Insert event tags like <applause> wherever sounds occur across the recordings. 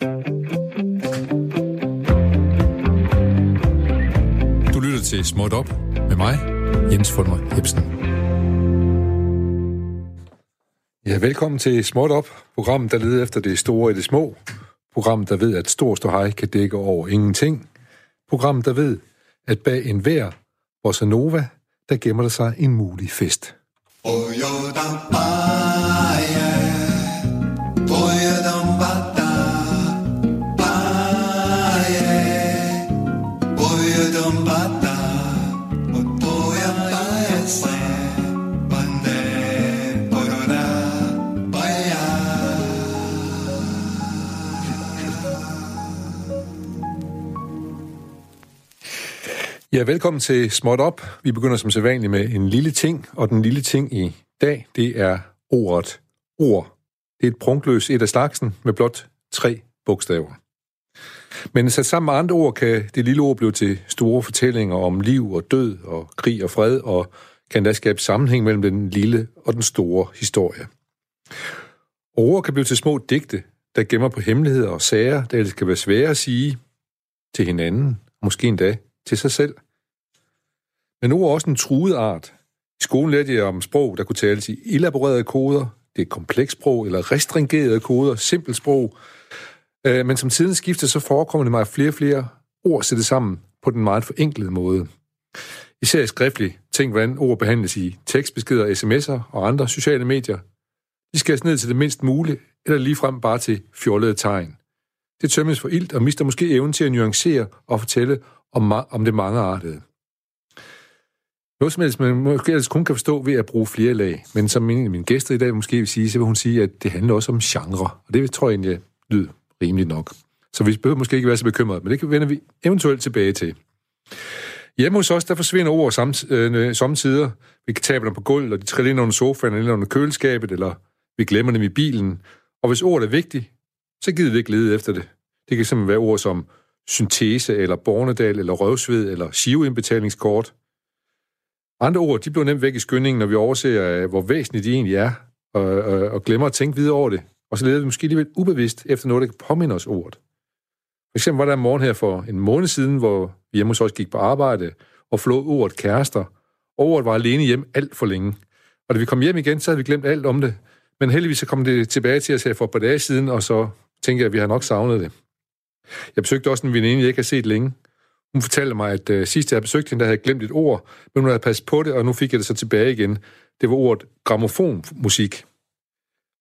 Du lytter til Småt Op med mig, Jens Fulmer Hebsen. Ja, velkommen til Småt Op, programmet, der leder efter det store i det små. Programmet, der ved, at stor ståhej kan dække over ingenting. Programmet, der ved, at bag en hver bossa nova, der gemmer der sig en mulig fest. Ja, velkommen til Småt Op. Vi begynder som sædvanligt med en lille ting, og den lille ting i dag, det er ordet ord. Det er et prunkløs et af slagsen med blot tre bogstaver. Men sat sammen med andre ord kan det lille ord blive til store fortællinger om liv og død og krig og fred, og kan da skabe sammenhæng mellem den lille og den store historie. Og ord kan blive til små digte, der gemmer på hemmeligheder og sager, der det kan være svære at sige til hinanden, måske endda til sig selv. Men ord er også en truet art. I skolen lærte jeg om sprog, der kunne tales i elaborerede koder, det er kompleks sprog, eller restringerede koder, simpelt sprog. Øh, men som tiden skifter, så forekommer det mig, at flere og flere ord sættes sammen på den meget forenklede måde. Især i skriftlig. Tænk, hvordan ord behandles i tekstbeskeder, sms'er og andre sociale medier. De skal ned til det mindst mulige, eller ligefrem bare til fjollede tegn. Det tømmes for ilt og mister måske evnen til at nuancere og fortælle om, om det mangeartede. Noget som helst, man måske ellers kun kan forstå ved at bruge flere lag. Men som min, min gæster i dag måske vil sige, så vil hun sige, at det handler også om genre. Og det tror jeg egentlig lyder rimeligt nok. Så vi behøver måske ikke være så bekymrede, men det vender vi eventuelt tilbage til. Hjemme hos os, der forsvinder ord øh, samtidig. Vi kan tabe dem på gulvet, og de triller ind under sofaen eller under køleskabet, eller vi glemmer dem i bilen. Og hvis ordet er vigtigt, så gider vi ikke lede efter det. Det kan simpelthen være ord som syntese, eller bornedal, eller røvsved, eller skiveindbetalingskort. Andre ord, de bliver nemt væk i skyndingen, når vi overser, øh, hvor væsentligt de egentlig er, og, og, og glemmer at tænke videre over det. Og så leder vi måske alligevel ubevidst efter noget, der kan påminde os ordet. For eksempel var der en morgen her for en måned siden, hvor vi hjemme hos os gik på arbejde og flå ordet kærester. Og ordet var alene hjem alt for længe. Og da vi kom hjem igen, så havde vi glemt alt om det. Men heldigvis så kom det tilbage til os her for et par dage siden, og så tænkte jeg, at vi har nok savnet det. Jeg besøgte også en veninde, jeg ikke har set længe. Hun fortalte mig, at øh, sidst jeg besøgte hende, der havde glemt et ord, men hun havde passet på det, og nu fik jeg det så tilbage igen. Det var ordet gramofonmusik.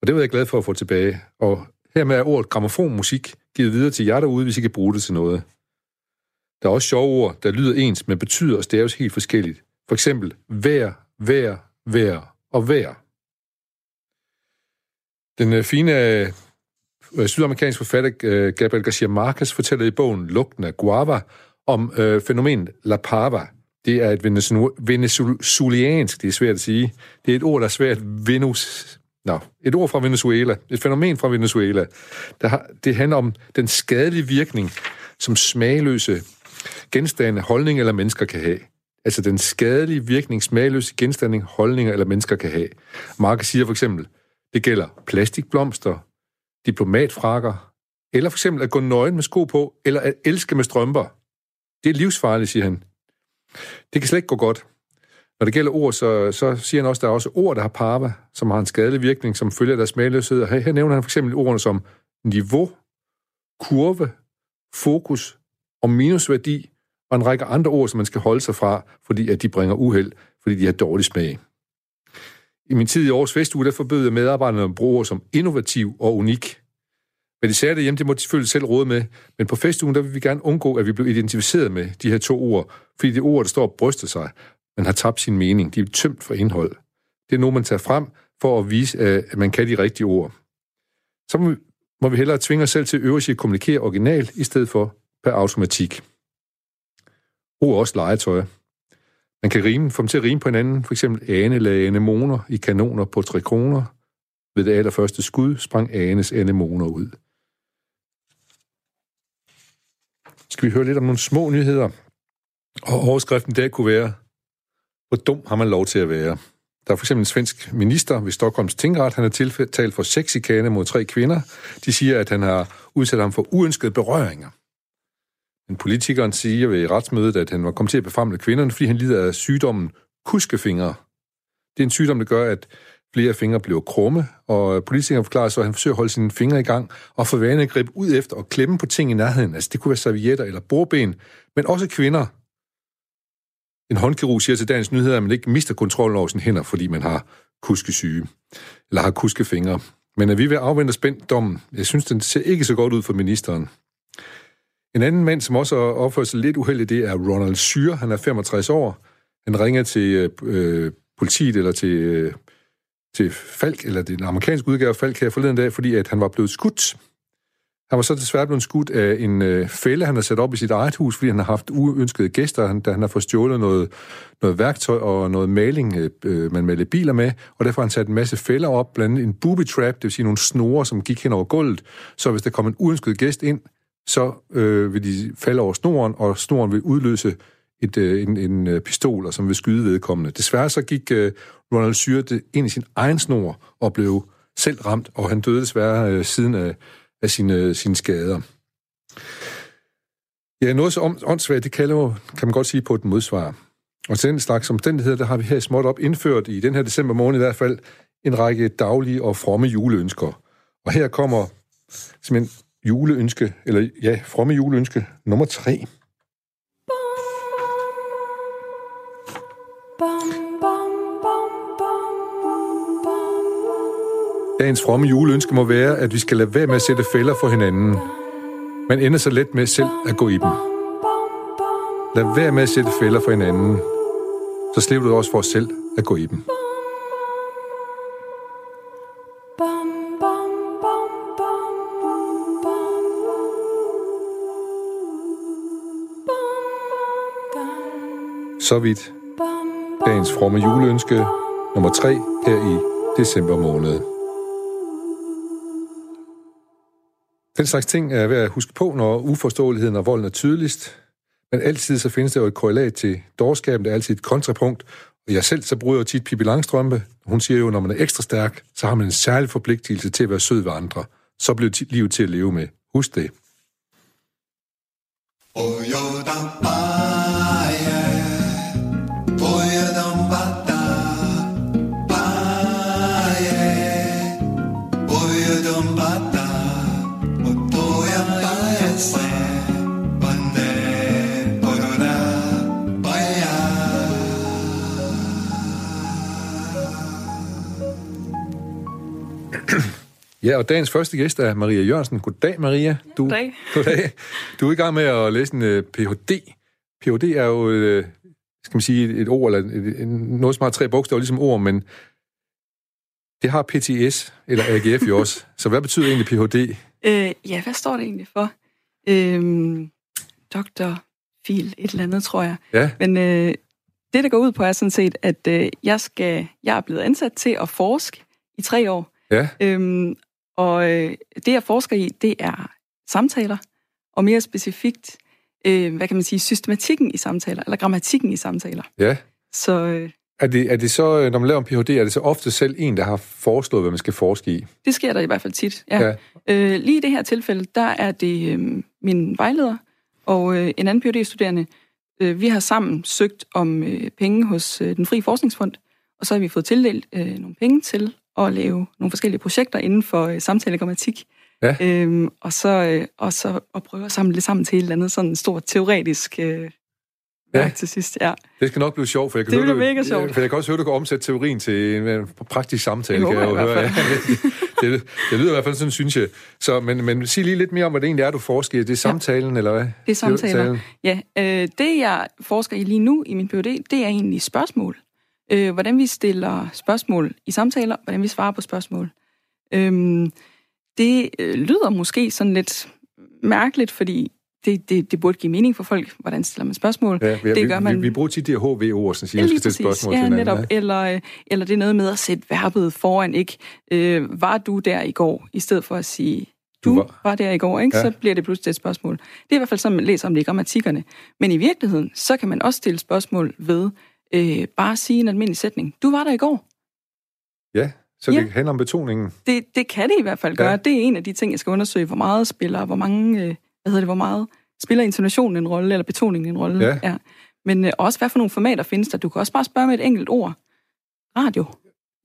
Og det var jeg glad for at få tilbage. Og hermed er ordet gramofonmusik givet videre til jer derude, hvis I kan bruge det til noget. Der er også sjove ord, der lyder ens, men betyder og staves helt forskelligt. For eksempel vær, vær, vær og vær. Den øh, fine øh, sydamerikanske forfatter øh, Gabriel Garcia Marquez fortæller i bogen Lugten af Guava om øh, fænomenet La Pava. Det er et venezueliansk, det er svært at sige. Det er et ord, der er svært venus... Nå, et ord fra Venezuela. Et fænomen fra Venezuela. Der har, det handler om den skadelige virkning, som smagløse genstande, holdninger eller mennesker kan have. Altså den skadelige virkning, smagløse genstande, holdninger eller mennesker kan have. Marke siger for eksempel, det gælder plastikblomster, diplomatfrakker, eller for eksempel at gå nøgen med sko på, eller at elske med strømper. Det er livsfarligt, siger han. Det kan slet ikke gå godt. Når det gælder ord, så, så siger han også, at der er også ord, der har parva, som har en skadelig virkning, som følger deres smagløshed. Her, her nævner han for eksempel ordene som niveau, kurve, fokus og minusværdi, og en række andre ord, som man skal holde sig fra, fordi at de bringer uheld, fordi de har dårlig smag. I min tid i års festuge, der forbød jeg medarbejderne at bruge ord som innovativ og unik. Men de sager derhjemme, det må de selvfølgelig selv råde med. Men på festugen, der vil vi gerne undgå, at vi bliver identificeret med de her to ord, fordi det ord, der står og bryster sig, man har tabt sin mening. De er tømt for indhold. Det er noget, man tager frem for at vise, at man kan de rigtige ord. Så må vi, må vi hellere tvinge os selv til at øve os i at kommunikere originalt, i stedet for per automatik. Ord er også legetøj. Man kan rime, få dem til at rime på hinanden, for eksempel ane eller anemoner i kanoner på tre kroner. Ved det allerførste skud sprang anes anemoner ud. Skal vi høre lidt om nogle små nyheder? Og overskriften der kunne være, hvor dum har man lov til at være? Der er for eksempel en svensk minister ved Stockholms Tingret, han har tiltalt for sexikane mod tre kvinder. De siger, at han har udsat ham for uønskede berøringer. Men politikeren siger ved retsmødet, at han var kommet til at befamle kvinderne, fordi han lider af sygdommen kuskefingre. Det er en sygdom, der gør, at flere fingre blev krumme, og politikeren forklarer så, at han forsøger at holde sine fingre i gang og få vane at gribe ud efter og klemme på ting i nærheden. Altså det kunne være servietter eller bordben, men også kvinder. En håndkirurg siger til dagens nyheder, at man ikke mister kontrollen over sine hænder, fordi man har kuskesyge, eller har kuskefingre. Men er vi ved at afvente spændt dommen. Jeg synes, den ser ikke så godt ud for ministeren. En anden mand, som også opfører sig lidt uheldigt, det er Ronald Syre. Han er 65 år. Han ringer til øh, øh politiet eller til, øh, til Falk, eller den amerikanske udgave af Falk her forleden dag, fordi at han var blevet skudt. Han var så desværre blevet skudt af en øh, fælde, han har sat op i sit eget hus, fordi han har haft uønskede gæster, han, da han har fået stjålet noget, noget værktøj og noget maling, øh, øh man maler biler med, og derfor har han sat en masse fælder op, blandt andet en booby trap, det vil sige nogle snore, som gik hen over gulvet, så hvis der kom en uønsket gæst ind, så øh, vil de falde over snoren, og snoren vil udløse et, øh, en, en øh, pistol, og som vil skyde vedkommende. Desværre så gik øh, Ronald Syrte ind i sin egen snor og blev selv ramt, og han døde desværre øh, siden af, af sine, øh, sine skader. Ja, noget så åndssvagt, det kalder, kan man godt sige på et modsvar. Og til den slags omstændigheder, der har vi her småt op indført i den her december måned i hvert fald en række daglige og fromme juleønsker. Og her kommer simpelthen juleønske, eller ja, fromme juleønske nummer tre. Dagens fromme juleønske må være, at vi skal lade være med at sætte fælder for hinanden. Man ender så let med selv at gå i dem. Lad være med at sætte fælder for hinanden. Så slipper du også for os selv at gå i dem. Så vidt dagens fromme juleønske nummer 3 her i december måned. Den slags ting er værd at huske på, når uforståeligheden og volden er tydeligst. Men altid så findes der jo et korrelat til dårskaben, der er altid et kontrapunkt. Og jeg selv så bruger jo tit Pippi Langstrømpe. Hun siger jo, når man er ekstra stærk, så har man en særlig forpligtelse til at være sød ved andre. Så bliver livet til at leve med. Husk det. Oh, Ja, og dagens første gæst er Maria Jørgensen. Goddag, Maria. Du, goddag. goddag. Du er i gang med at læse en uh, øh, Ph.D. Ph.D. er jo, uh, skal man sige, et, ord, eller et, et, noget som har tre bogstaver, ligesom ord, men det har PTS, eller AGF jo også. <laughs> Så hvad betyder egentlig Ph.D.? Øh, ja, hvad står det egentlig for? Øhm, doktor, fil, et eller andet, tror jeg. Ja. Men øh, det, der går ud på, er sådan set, at øh, jeg, skal, jeg er blevet ansat til at forske i tre år. Ja. Øhm, og øh, det, jeg forsker i, det er samtaler, og mere specifikt, øh, hvad kan man sige, systematikken i samtaler, eller grammatikken i samtaler. Ja. Så... Øh, er det, er det så, øh, når man laver en Ph.D., er det så ofte selv en, der har foreslået, hvad man skal forske i? Det sker der i hvert fald tit, ja. ja. Øh, lige i det her tilfælde, der er det øh, min vejleder og øh, en anden Ph.D.-studerende. Øh, vi har sammen søgt om øh, penge hos øh, den Fri Forskningsfond, og så har vi fået tildelt øh, nogle penge til at lave nogle forskellige projekter inden for øh, samtalegrammatik. Ja. Øhm, og, så, øh, og så at prøve at samle det sammen til et eller andet sådan stort teoretisk øh, ja. til sidst. Ja. Det skal nok blive sjovt, for jeg kan, det høre, du, mega sjovt. for jeg kan også høre, at du kan omsætte teorien til en, en praktisk samtale. Det kan jeg, jo høre. Ja. <laughs> det, det, lyder i hvert fald sådan, synes jeg. Så, men, men sig lige lidt mere om, hvad det egentlig er, du forsker i. Det er samtalen, ja. eller hvad? Det er samtaler. Ja, øh, det jeg forsker i lige nu i min PhD, det er egentlig spørgsmål øh, hvordan vi stiller spørgsmål i samtaler, hvordan vi svarer på spørgsmål. Øhm, det øh, lyder måske sådan lidt mærkeligt, fordi det, det, det burde give mening for folk, hvordan stiller man spørgsmål. Ja, vi, det gør man... vi, vi bruger tit de her HV-ord, som siger, ja, skal stille spørgsmål ja, til hinanden. Netop. Ja. Eller, øh, eller det er noget med at sætte verbet foran, ikke? Øh, var du der i går, i stedet for at sige, du, du var. var der i går, ikke? Ja. så bliver det pludselig et spørgsmål. Det er i hvert fald sådan, man læser om det i grammatikkerne. Men i virkeligheden, så kan man også stille spørgsmål ved, øh, bare sige en almindelig sætning. Du var der i går. Ja, Så Ja. det handler om betoningen. Det, det kan det i hvert fald gøre. Ja. Det er en af de ting, jeg skal undersøge. Hvor meget spiller, hvor mange, øh, hvad hedder det, hvor meget spiller intonationen en rolle, eller betoningen en rolle. Ja. ja. Men øh, også, hvad for nogle formater findes der? Du kan også bare spørge med et enkelt ord. Radio.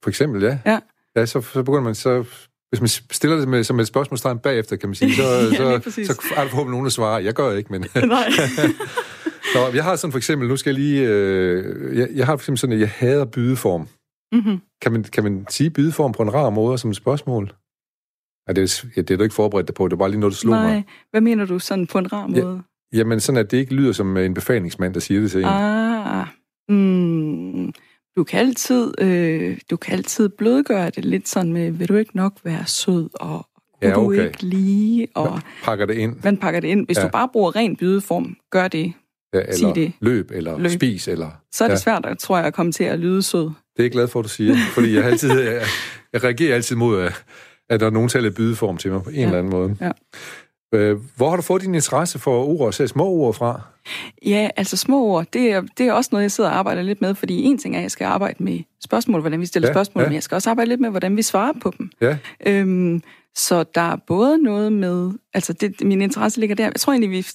For eksempel, ja. Ja. Ja, så, så begynder man så... Hvis man stiller det med, som et spørgsmålstegn bagefter, kan man sige, så, <laughs> Ja, så, så er der forhåbentlig nogen, der svarer. Jeg gør ikke, men... <laughs> Nej. <laughs> Nå, jeg har sådan for eksempel, nu skal jeg lige... Øh, jeg, jeg har for eksempel sådan, at jeg hader bydeform. mm-hmm. Kan man, kan man sige bydeform på en rar måde som et spørgsmål? Ja, det, er, ja, det er du ikke forberedt dig på, det er bare lige noget, der slog Nej. mig. Hvad mener du sådan på en rar Ja. måde? Jamen sådan, at det ikke lyder som en befalingsmand, der siger det til en. Ah, mm, du kan altid, øh, du kan altid blødgøre det lidt sådan med, vil du ikke nok være sød, og Ja, du okay. ikke lige, og Pakker det ind, man pakker det ind. Hvis Ja. ja. du bare bruger ren bydeform, gør det. Ja, eller det. løb, eller Løb. spis, eller... Så er det Ja. svært, at, tror jeg, at komme til at lyde sød. Det er jeg glad for, at du siger, fordi jeg, altid, jeg, jeg reagerer altid mod, at, at der er nogen, der taler bydeform til mig på en Ja. eller anden måde. Ja. Øh, hvor har du fået din interesse for ord, og små ord fra? Ja, altså små ord, det er, det er også noget, jeg sidder og arbejder lidt med, fordi en ting er, at jeg skal arbejde med spørgsmål, hvordan vi stiller Ja, spørgsmål, ja. men jeg skal også arbejde lidt med, hvordan vi svarer på dem. Ja, Øhm, så der er både noget med, altså det, min interesse ligger der, jeg tror egentlig, vi,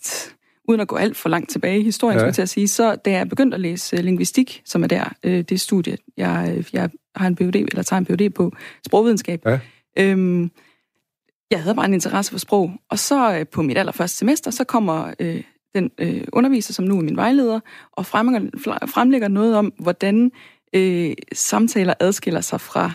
uden at gå alt for langt tilbage i historien, Ja. ja. skulle jeg til at sige, så da jeg begyndte at læse uh, lingvistik, som er der, uh, det studie, jeg, øh, jeg har en PhD, eller tager en PhD på sprogvidenskab, Ja. øhm, jeg havde bare en interesse for sprog, og så øh, på mit allerførste semester, så kommer øh, den øh, underviser, som nu er min vejleder, og fremlægger, fremlægger noget om, hvordan øh, samtaler adskiller sig fra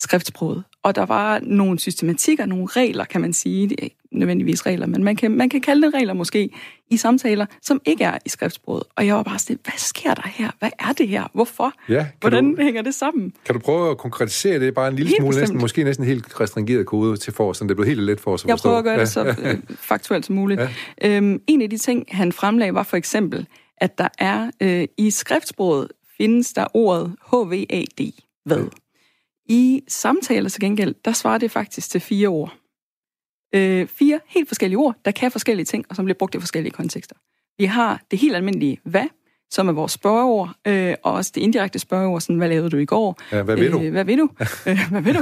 skriftsproget. Og der var nogle systematikker, nogle regler, kan man sige. Det er ikke nødvendigvis regler, men man kan, man kan kalde det regler måske, i samtaler, som ikke er i skriftsproget. Og jeg var bare sådan, hvad sker der her? Hvad er det her? Hvorfor? ja. Hvordan du, hænger det sammen? kan du prøve at konkretisere det bare en lille Helt smule, næsten, måske næsten helt restringeret kode til for, så det blev helt let for os at Jeg forstå? prøver at gøre ja, det så øh, <laughs> faktuelt som muligt. Ja. Øhm, en af de ting, han fremlagde, var for eksempel, at der er øh, i skriftsproget findes der ordet HVAD. Hvad? I samtaler til gengæld, der svarer det faktisk til fire ord. Øh, fire helt forskellige ord, der kan forskellige ting, og som bliver brugt i forskellige kontekster. Vi har det helt almindelige hvad, som er vores spørgeord, øh, og også det indirekte spørgeord, sådan, hvad lavede du i går? Ja, hvad ved du? Øh, hvad ved du? <laughs> øh, hvad ved du?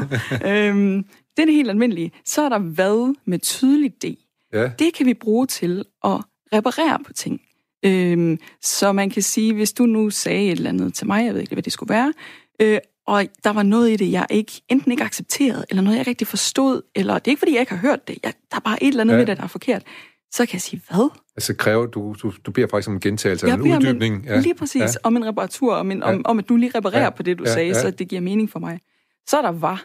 øhm, det er det helt almindelige. Så er der hvad med tydeligt D. Ja, Det kan vi bruge til at reparere på ting. Øhm, så man kan sige, hvis du nu sagde et eller andet til mig, jeg ved ikke, hvad det skulle være, øh, og der var noget i det, jeg ikke, enten ikke accepterede, eller noget, jeg ikke rigtig forstod, eller det er ikke, fordi jeg ikke har hørt det, jeg, der er bare et eller andet Ja. ved det, der er forkert, så kan jeg sige, hvad? altså kræver, du, du, du beder faktisk om en gentagelse, Jeg en beder om en- uddybning. Ja. Lige præcis, Ja. om en reparatur, om, en, om, Ja. om at du lige reparerer Ja. på det, du Ja, sagde, ja. så det giver mening for mig. Så er der var.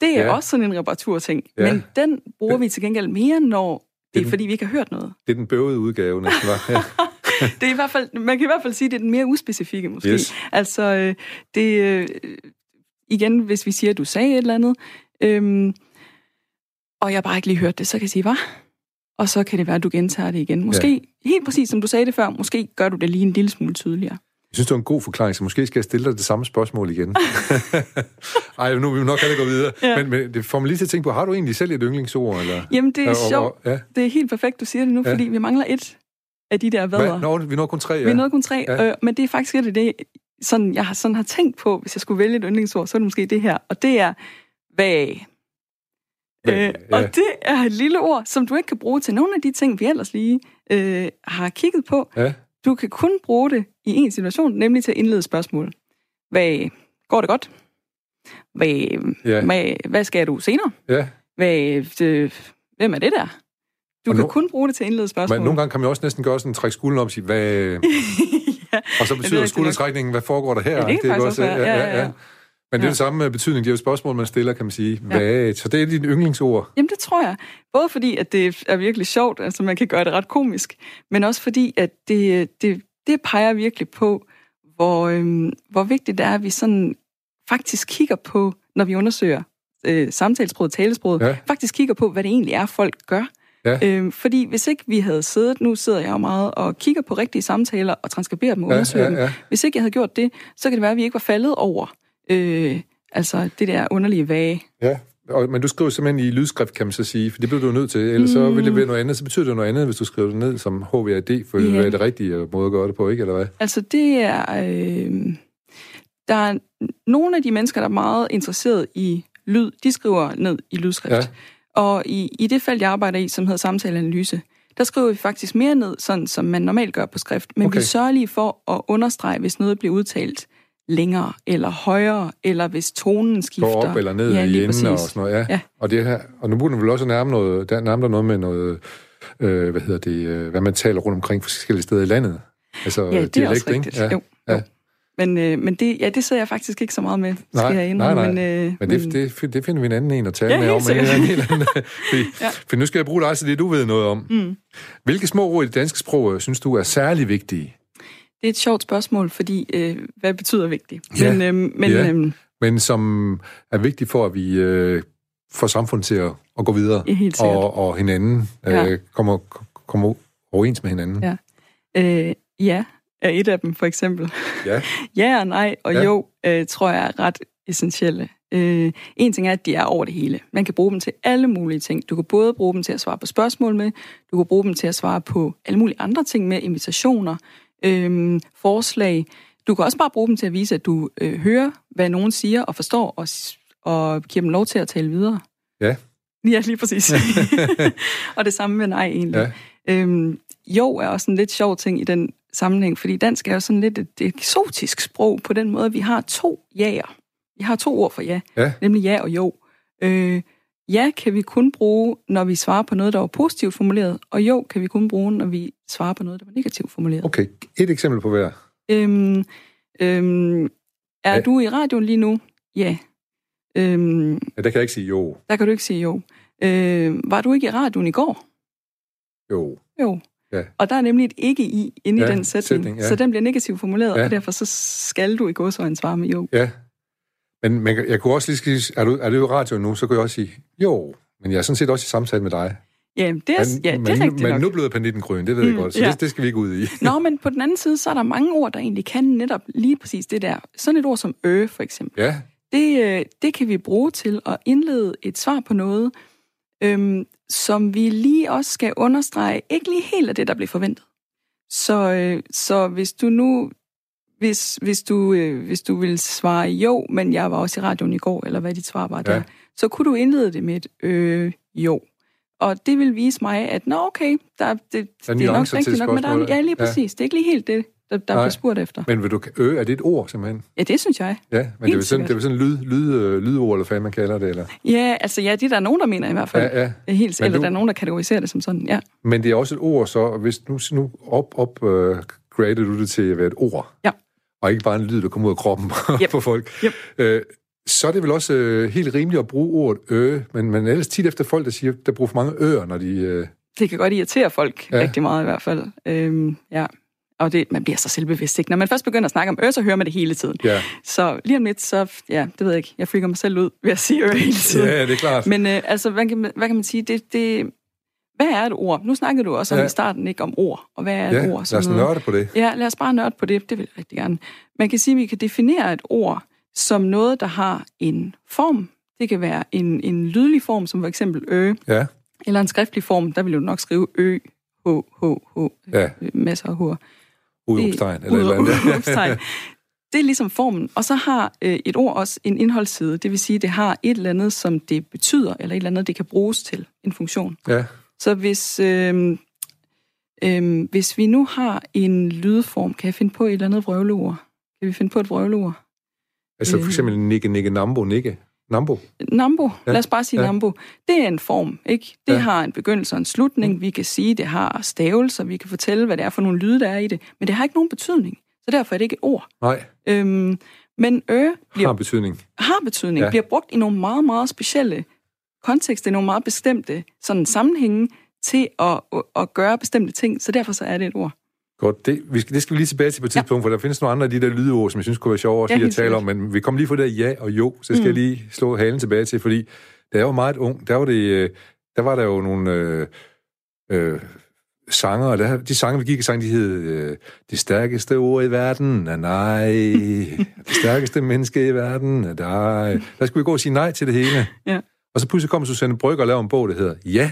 Det er Ja. også sådan en reparaturting, ja. men den bruger vi til gengæld mere, når det er, Den- fordi vi ikke har hørt noget. Det er den bøvede udgave, næsten var. Ja. <laughs> Det er i hvert fald, man kan i hvert fald sige, at det er den mere uspecifikke måske. Yes. Altså, øh, det, øh, igen, hvis vi siger, at du sagde et eller andet, øhm, og jeg bare ikke lige hørte det, så kan jeg sige, hvad? Og så kan det være, at du gentager det igen. Måske, ja. helt præcis som du sagde det før, måske gør du det lige en lille smule tydeligere. Jeg synes, det var en god forklaring, så måske skal jeg stille dig det samme spørgsmål igen. <laughs> Ej, nu vil vi nok have gå videre. Ja. Ja. Men, men det får mig lige til at tænke på, har du egentlig selv et yndlingsord? Eller? Jamen, det er Og- sjovt. og- Ja. Det er helt perfekt, du siger det nu, Ja. fordi vi mangler et af de der vader. Nå, vi når kun tre, ja. Vi nåede kun tre, Ja. øh, men det er faktisk et af det, sådan, jeg har, sådan har tænkt på, hvis jeg skulle vælge et yndlingsord, så er det måske det her, og det er vag. Øh, ja. og det er et lille ord, som du ikke kan bruge til nogle af de ting, vi ellers lige øh, har kigget på. Ja. Du kan kun bruge det i en situation, nemlig til at indlede spørgsmål. Hvad går det godt? Hvad, Ja. hvad, hvad skal du senere? ja. Hvad, øh, hvem er det der? Du Og kan nu- kun bruge det til at indlede spørgsmål. Men nogle gange kan man også næsten gøre sådan, trække skulderen op og sige, hvad... <laughs> ja. Og så betyder skuldertrækningen, hvad foregår der her? Ja, det kan ikke faktisk også være. Ja, ja, ja. Men det er Ja. det samme med betydning. Det er jo spørgsmål, man stiller, kan man sige. Hvad? Så det er dit yndlingsord. Jamen, det tror jeg. Både fordi, at det er virkelig sjovt, altså man kan gøre det ret komisk, men også fordi, at det, det, det peger virkelig på, hvor, øhm, hvor vigtigt det er, at vi sådan faktisk kigger på, når vi undersøger øh, samtalesproget, talesproget, Ja. ja. faktisk kigger på, hvad det egentlig er, folk gør. Ja. Øhm, fordi hvis ikke vi havde siddet, nu sidder jeg jo meget og kigger på rigtige samtaler og transkriberer dem og Ja, undersøger ja, dem. ja. Hvis ikke jeg havde gjort det, så kan det være, at vi ikke var faldet over øh, altså det der underlige vage. Ja, og, men du skriver simpelthen i lydskrift, kan man så sige, for det bliver du nødt til. Ellers så vil det være noget andet, så betyder det noget andet, hvis du skriver det ned som HVAD, for det Ja. er det rigtige måde at gøre det på, ikke? Eller hvad? Altså det er... Øh, der er nogle af de mennesker, der er meget interesseret i lyd, de skriver ned i lydskrift. Ja. Og i, i det felt, jeg arbejder i, som hedder samtaleanalyse, der skriver vi faktisk mere ned, sådan som man normalt gør på skrift. Men okay. vi sørger lige for at understrege, hvis noget bliver udtalt længere eller højere, eller hvis tonen skifter. Går op eller ned ja, i enden og sådan noget. Ja. ja. Og, det her, og nu burde man vel også nærme, noget, der, nærme noget med noget, øh, hvad hedder det, øh, hvad man taler rundt omkring forskellige steder i landet. Altså ja, det er dialekt, også rigtigt. Ikke? Ja. Jo, ja. Men, øh, men det, ja, det sidder jeg faktisk ikke så meget med, skal nej, jeg nej, nej. Men, øh, men det, det, det finder vi en anden en at tale ja, med om. <laughs> En, helt anden, <laughs> ja. for nu skal jeg bruge dig til det, du ved noget om. Mm. Hvilke små ord i det danske sprog øh, synes du er særlig vigtige? Det er et sjovt spørgsmål, fordi øh, hvad betyder vigtigt? Ja, men, øh, men, ja. øh, men som er vigtigt for, at vi øh, får samfundet til at, at gå videre, og, og hinanden øh, ja. kommer, kommer overens med hinanden. Ja. Øh, ja, er et af dem, for eksempel. Ja. <laughs> ja og nej, og ja. jo, øh, tror jeg er ret essentielle. Øh, en ting er, at de er over det hele. Man kan bruge dem til alle mulige ting. Du kan både bruge dem til at svare på spørgsmål med, du kan bruge dem til at svare på alle mulige andre ting med, invitationer, øh, forslag. Du kan også bare bruge dem til at vise, at du øh, hører, hvad nogen siger og forstår, og, og giver dem lov til at tale videre. Ja. Ja, lige præcis. <laughs> og det samme med nej, egentlig. Ja. Øhm, jo er også en lidt sjov ting i den sammenhæng, fordi dansk er jo sådan lidt et eksotisk sprog på den måde, vi har to jaer. Vi har to ord for ja, ja. nemlig ja og jo. Øh, ja kan vi kun bruge, når vi svarer på noget, der var positivt formuleret, og jo kan vi kun bruge, når vi svarer på noget, der var negativt formuleret. Okay, et eksempel på hver. Øhm, øhm, er ja. du i radioen lige nu? Ja. Øhm, ja, der kan jeg ikke sige jo. Der kan du ikke sige jo. Øh, var du ikke i radioen i går? Jo. Jo. Ja. Og der er nemlig et ikke i inde ja, i den sætning, sætning ja. så den bliver negativt formuleret, ja. og derfor så skal du i godsøjne svare med jo. Ja, men, men jeg kunne også lige sige, er du, er du i radio nu, så kunne jeg også sige, jo, men jeg er sådan set også i samtale med dig. Ja, det er, men, ja, det er men, rigtigt Men nok. nu blev panditten grøn, det ved mm, jeg godt, så ja. det, det skal vi ikke ud i. <laughs> Nå, men på den anden side, så er der mange ord, der egentlig kan netop lige præcis det der. Sådan et ord som ø, for eksempel. Ja. Det, øh, det kan vi bruge til at indlede et svar på noget, øhm, som vi lige også skal understrege, ikke lige helt af det, der bliver forventet. Så, øh, så hvis du nu hvis, hvis, du, øh, hvis du vil svare jo, men jeg var også i radioen i går, eller hvad dit svar var der, ja. så kunne du indlede det med et øh, jo. Og det vil vise mig, at nå okay, der, det, det er nok rigtigt nok, men der, ja, lige præcis. Ja. Det er ikke lige helt det, der, der bliver spurgt efter. Men vil du, ø, er det et ord, simpelthen? Ja, det synes jeg. Ja, men det er, sådan, det er sådan lyd, lyd, øh, lydord, eller hvad man kalder det, eller? Ja, altså ja, det er der nogen, der mener i hvert fald. Ja, ja. Helt, eller du, der er nogen, der kategoriserer det som sådan, ja. Men det er også et ord, så hvis nu, nu op, op uh, grader du det til at være et ord. Ja. Og ikke bare en lyd, der kommer ud af kroppen <laughs> yep. på folk. Yep. Uh, så er det vel også uh, helt rimeligt at bruge ordet ø, men, men ellers tit efter folk, der siger, der bruger for mange øer, når de... Uh... Det kan godt irritere folk ja. rigtig meget i hvert fald. Øhm, ja. Og det, man bliver så selvbevidst, ikke? Når man først begynder at snakke om ø, så hører man det hele tiden. Ja. Så lige om lidt, så, ja, det ved jeg ikke, jeg freaker mig selv ud ved at sige ø hele tiden. Ja, det er klart. Men øh, altså, hvad kan, man, hvad kan man sige? Det, det, hvad er et ord? Nu snakkede du også om ja. i starten ikke om ord, og hvad er ja, et ord? lad os nørde på det. Ja, lad os bare nørde på det, det vil jeg rigtig gerne. Man kan sige, at vi kan definere et ord som noget, der har en form. Det kan være en, en lydlig form, som for eksempel ø, ja. eller en skriftlig form, der vil du nok skrive ø, h, h, h, ja. masser af h'er. Udopstegn, eller eller andet. <laughs> Det er ligesom formen. Og så har øh, et ord også en indholdsside. Det vil sige, det har et eller andet, som det betyder, eller et eller andet, det kan bruges til. En funktion. Ja. Så hvis, øh, øh, hvis vi nu har en lydform, kan jeg finde på et eller andet vrøvleord? Kan vi finde på et vrøvleord? Altså for eksempel nikke, nikke, nambo, nikke. Nambo? Nambo. Ja. Lad os bare sige ja. nambo. Det er en form, ikke? Det ja. har en begyndelse og en slutning. Mm. Vi kan sige, det har stavelser. Vi kan fortælle, hvad det er for nogle lyde, der er i det. Men det har ikke nogen betydning. Så derfor er det ikke et ord. Nej. Øhm, men ø bliver, har betydning. Har betydning. Ja. Bliver brugt i nogle meget, meget specielle kontekster, i nogle meget bestemte sådan sammenhænge til at, at, at gøre bestemte ting. Så derfor så er det et ord. Godt, det, vi skal, det skal vi lige tilbage til på et ja. tidspunkt, for der findes nogle andre af de der lydord, som jeg synes kunne være sjovere også ja, at tale om, men vi kommer lige fra det ja og jo, så skal mm. jeg lige slå halen tilbage til, fordi da jeg var meget ung, der var, det, øh, der, var der jo nogle øh, øh, sanger, og der, de sange, vi gik i sang, de hed øh, Det stærkeste ord i verden er nej, det stærkeste menneske i verden er dig. Der skulle vi gå og sige nej til det hele. Ja. Og så pludselig kommer Susanne Brygger og laver en bog, der hedder Ja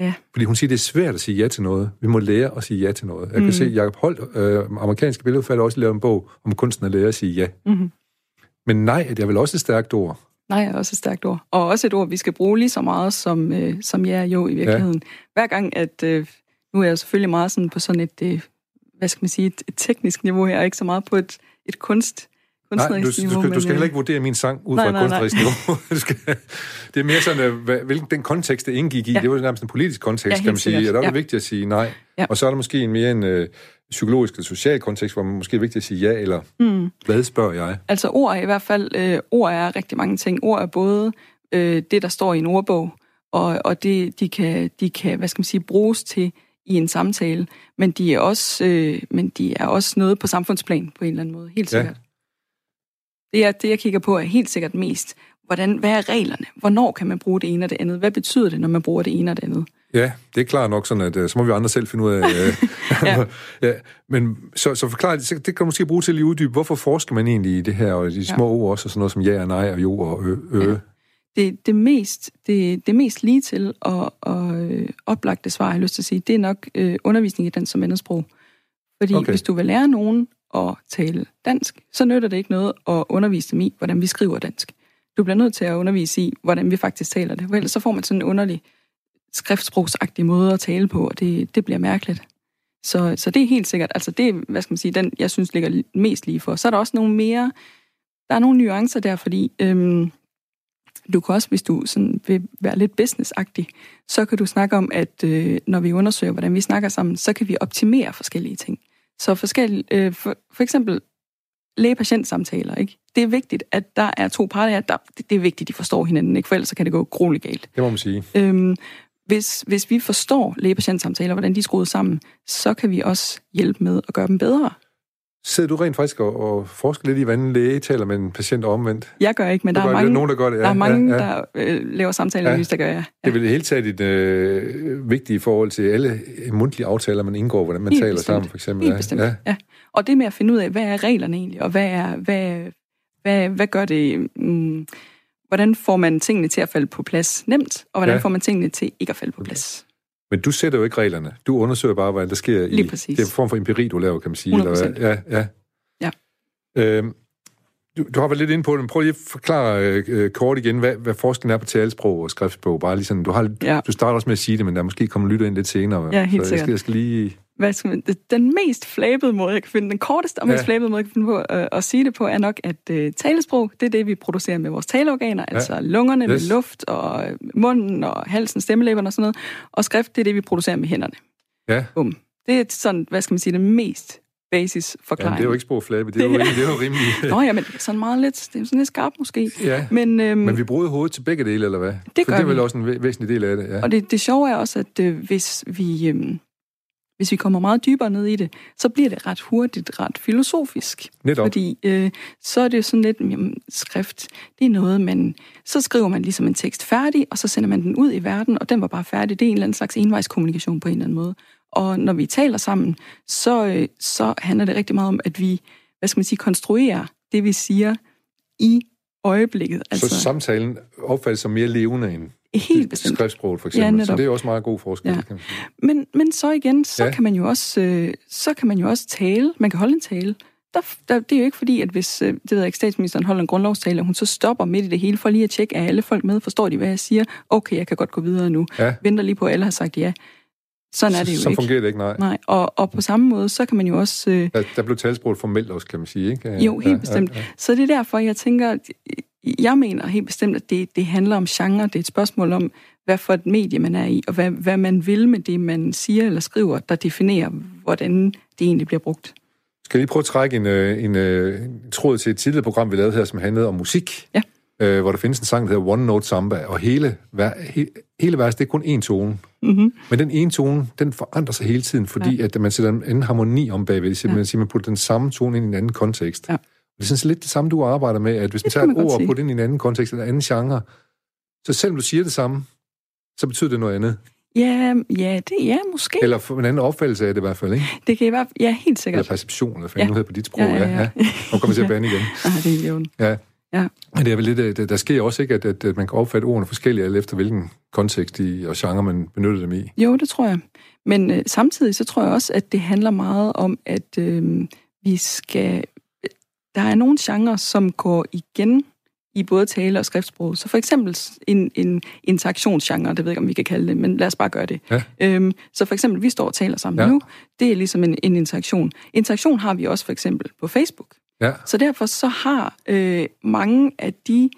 Ja. Fordi hun siger, det er svært at sige ja til noget. Vi må lære at sige ja til noget. Jeg mm. kan se, Jacob Holt, øh, amerikanske billedforfatter, også lavet en bog om kunsten at lære at sige ja. Mm. Men nej, at jeg vil også et stærkt ord. Nej er også et stærkt ord. Og også et ord, vi skal bruge lige så meget som, øh, som ja jo i virkeligheden. Ja. Hver gang, at øh, nu er jeg selvfølgelig meget sådan på sådan et, øh, hvad skal man sige, et, et teknisk niveau her, og ikke så meget på et, et kunst, Nej, du, du, du skal heller ikke vurdere min sang ud nej, fra et kunstnerisk niveau. <laughs> skal, det er mere sådan, hvad, hvilken den kontekst, det indgik i. Ja. Det var nærmest en politisk kontekst, ja, kan man sige. Og der er det ja. vigtigt at sige nej. Ja. Og så er der måske en mere en øh, psykologisk eller social kontekst, hvor man måske er vigtigt at sige ja, eller mm. hvad spørger jeg? Altså ord er i hvert fald, øh, ord er rigtig mange ting. Ord er både øh, det, der står i en ordbog, og, og det, de kan, de kan, hvad skal man sige, bruges til i en samtale, men de er også, øh, men de er også noget på samfundsplan på en eller anden måde, helt sikkert. Ja. Det, er, det, jeg kigger på, er helt sikkert mest, hvordan, hvad er reglerne? Hvornår kan man bruge det ene og det andet? Hvad betyder det, når man bruger det ene og det andet? Ja, det er klart nok sådan, at øh, så må vi andre selv finde ud af... Øh, <laughs> <laughs> ja. ja. Men så, så forklar det, det kan du måske bruge til at lige uddybe, hvorfor forsker man egentlig i det her, og de små ja. ord også, og sådan noget som ja og nej og jo og ø. ø. Ja. Det, det, mest, det, det mest lige til og, og øh, oplagte svar, jeg har lyst til at sige, det er nok øh, undervisning i dansk som andetsprog. Fordi okay. hvis du vil lære nogen at tale dansk, så nytter det ikke noget at undervise dem i, hvordan vi skriver dansk. Du bliver nødt til at undervise i, hvordan vi faktisk taler det. For ellers så får man sådan en underlig skriftsprogsagtig måde at tale på, og det, det bliver mærkeligt. Så, så det er helt sikkert, altså det hvad skal man sige, den jeg synes ligger mest lige for. Så er der også nogle mere, der er nogle nuancer der, fordi øhm, du kan også, hvis du sådan vil være lidt businessagtig, så kan du snakke om, at øh, når vi undersøger, hvordan vi snakker sammen, så kan vi optimere forskellige ting. Så forskellige, øh, for, for eksempel læge-patient-samtaler, ikke? Det er vigtigt, at der er to parter, der, det, det er vigtigt, at de forstår hinanden, ikke? For ellers så kan det gå grueligt galt. Det må man sige. Øhm, hvis, hvis vi forstår læge-patient-samtaler, hvordan de er skruet sammen, så kan vi også hjælpe med at gøre dem bedre. Sidder du rent faktisk og, og forsker lidt i, hvordan læge taler med en patient omvendt? Jeg gør ikke, men der, der er mange, nogen, der, gør det. Ja, der, er mange, ja, ja. der øh, laver samtaler, ja. der gør jeg. Ja. Det er vel helt taget et øh, vigtigt i forhold til alle mundtlige aftaler, man indgår, hvordan man helt taler bestemt. sammen, for eksempel. Helt bestemt, ja. ja. Og det med at finde ud af, hvad er reglerne egentlig, og hvad, er, hvad, hvad, hvad gør det... Mm, hvordan får man tingene til at falde på plads nemt, og hvordan ja. får man tingene til ikke at falde på plads. Men du sætter jo ikke reglerne. Du undersøger bare, hvad der sker Lige i... Præcis. Det er en form for empiri, du laver, kan man sige. 100%. Eller, ja, ja. ja. Øhm, du, du har været lidt inde på det, men prøv lige at forklare øh, kort igen, hvad, hvad forskellen er på talesprog og skriftsprog. Bare lige sådan, du, har, ja. du starter også med at sige det, men der måske kommer lytter ind lidt senere. Ja, helt så jeg skal, jeg skal lige hvad skal man, den mest flabede måde, jeg kan finde, den korteste og mest ja. flabede måde, jeg kan finde på øh, at sige det på, er nok, at øh, talesprog, det er det, vi producerer med vores taleorganer, ja. altså lungerne yes. med luft, og øh, munden, og halsen, stemmelæberne og sådan noget. Og skrift, det er det, vi producerer med hænderne. Ja. Bum. Det er sådan, hvad skal man sige, det mest basis forklaring. Ja, det er jo ikke sprogflabbe, det er jo. Det er jo rimelig. Nå ja, men sådan meget lidt, det er sådan lidt skarpt måske. Ja, men, øhm, men vi bruger hovedet til begge dele, eller hvad? Det For gør det er vel vi. også en væsentlig del af det, ja. Og det, det sjove er også, at øh, hvis vi... Øh, hvis vi kommer meget dybere ned i det, så bliver det ret hurtigt ret filosofisk. Netop. Fordi øh, så er det jo sådan lidt, jamen, skrift, det er noget, man... Så skriver man ligesom en tekst færdig, og så sender man den ud i verden, og den var bare færdig. Det er en eller anden slags envejskommunikation på en eller anden måde. Og når vi taler sammen, så, øh, så handler det rigtig meget om, at vi, hvad skal man sige, konstruerer det, vi siger i øjeblikket. Altså, så samtalen opfattes som mere levende end Helt bestemt. Skriftsproget for eksempel. Ja, så det er også meget god forskel. Ja. Men, men så igen, så, ja. kan man jo også, øh, så kan man jo også tale. Man kan holde en tale. Der, der, det er jo ikke fordi, at hvis øh, det ved ikke, statsministeren holder en grundlovstale, og hun så stopper midt i det hele for lige at tjekke, at alle folk med, forstår de, hvad jeg siger? Okay, jeg kan godt gå videre nu. Ja. Venter lige på, at alle har sagt ja. Sådan er det jo så, så ikke. Så fungerer det ikke, nej. Nej, og, og på samme måde, så kan man jo også... Øh, der, der blev talsproget formelt også, kan man sige, ikke? Jo, helt ja, bestemt. Ja, ja. Så det er derfor, jeg tænker, jeg mener helt bestemt, at det, det handler om genre. Det er et spørgsmål om, hvad for et medie man er i, og hvad, hvad man vil med det, man siger eller skriver, der definerer, hvordan det egentlig bliver brugt. Skal jeg lige prøve at trække en, øh, en, øh, en tråd til et tidligere program, vi lavede her, som handlede om musik? Ja. Øh, hvor der findes en sang, der hedder One Note Samba, og hele, he, hele vers, det er kun én tone. Mm-hmm. Men den ene tone, den forandrer sig hele tiden, fordi ja. at man sætter en anden harmoni om bagved. Så ja. man, siger, man putter den samme tone ind i en anden kontekst. Ja. Det er sådan lidt det samme, du arbejder med, at hvis man tager et ord og putter ind i en anden kontekst, en anden genre, så selvom du siger det samme, så betyder det noget andet. Ja, ja, det ja, måske. Eller for en anden opfattelse af det i hvert fald, ikke? Det kan i hvert fald, ja, helt sikkert. Eller perception, eller hvad ja. hedder på dit sprog. Ja, ja, ja. ja. Nu kommer vi til at bande igen. <laughs> ja, det er jo Ja. Ja. Men det er vel lidt, der, der sker også ikke, at, at, at man kan opfatte ordene forskelligt, alt efter hvilken kontekst i, og genre man benytter dem i. Jo, det tror jeg. Men øh, samtidig så tror jeg også, at det handler meget om, at øh, vi skal der er nogle genrer, som går igen i både tale og skriftsprog. Så for eksempel en, en interaktionsgenre, det ved jeg ikke, om vi kan kalde det, men lad os bare gøre det. Ja. Øhm, så for eksempel, vi står og taler sammen ja. nu, det er ligesom en, en interaktion. Interaktion har vi også for eksempel på Facebook. Ja. Så derfor så har øh, mange af de,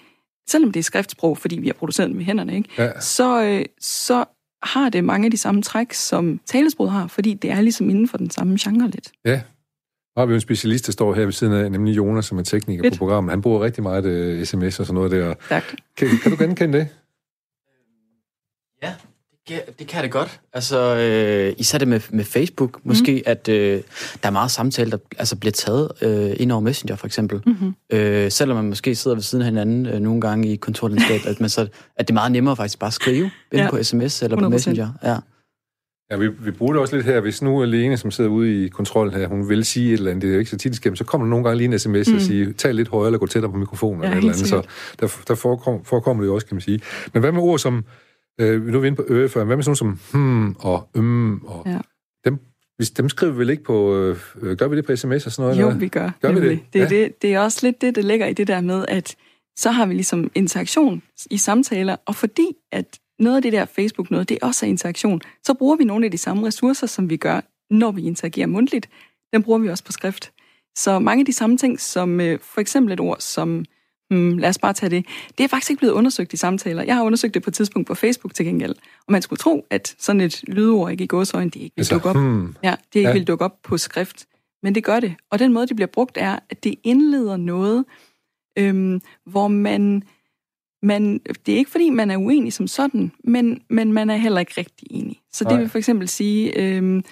selvom det er skriftsprog, fordi vi har produceret det med hænderne, ikke? Ja. Så, øh, så har det mange af de samme træk, som talesprog har, fordi det er ligesom inden for den samme genre lidt. Ja, har vi jo en specialist, der står her ved siden af, nemlig Jonas, som er tekniker Fedt. på programmet. Han bruger rigtig meget uh, sms og sådan noget der. Tak. Kan, kan du genkende det? Ja, det, det kan det godt. Altså, øh, især det med, med Facebook, måske, mm. at øh, der er meget samtale, der altså, bliver taget øh, ind over Messenger, for eksempel. Mm-hmm. Øh, selvom man måske sidder ved siden af hinanden øh, nogle gange i kontorlandskab, at, man så, at det er meget nemmere faktisk bare at skrive ja. på sms eller 100%. på Messenger. Ja. Ja, vi, vi bruger det også lidt her. Hvis nu Lene, som sidder ude i kontrol her, hun vil sige et eller andet, det er jo ikke så tit skæmt, så kommer der nogle gange lige en sms mm. og siger, tal lidt højere eller gå tættere på mikrofonen ja, eller et eller andet. Så der, der forekom, forekommer det jo også, kan man sige. Men hvad med ord som, øh, nu er vi inde på øge før, hvad med sådan som hmm og øm og ja. dem, hvis, dem skriver vi vel ikke på, øh, gør vi det på sms og sådan noget? Jo, eller? vi gør. Gør vi det? Det, ja. det? det er også lidt det, der ligger i det der med, at så har vi ligesom interaktion i samtaler, og fordi at noget af det der Facebook-noget, det er også interaktion. Så bruger vi nogle af de samme ressourcer, som vi gør, når vi interagerer mundtligt. Den bruger vi også på skrift. Så mange af de samme ting, som øh, for eksempel et ord som, hmm, lad os bare tage det, det er faktisk ikke blevet undersøgt i samtaler. Jeg har undersøgt det på et tidspunkt på Facebook til gengæld. Og man skulle tro, at sådan et lydord ikke i gåsøjne, det ikke vil altså, dukke op. Hmm. Ja, det ikke ja. vil dukke op på skrift. Men det gør det. Og den måde, det bliver brugt, er, at det indleder noget, øhm, hvor man man, det er ikke fordi, man er uenig som sådan, men, men man er heller ikke rigtig enig. Så det vil for eksempel sige, øh,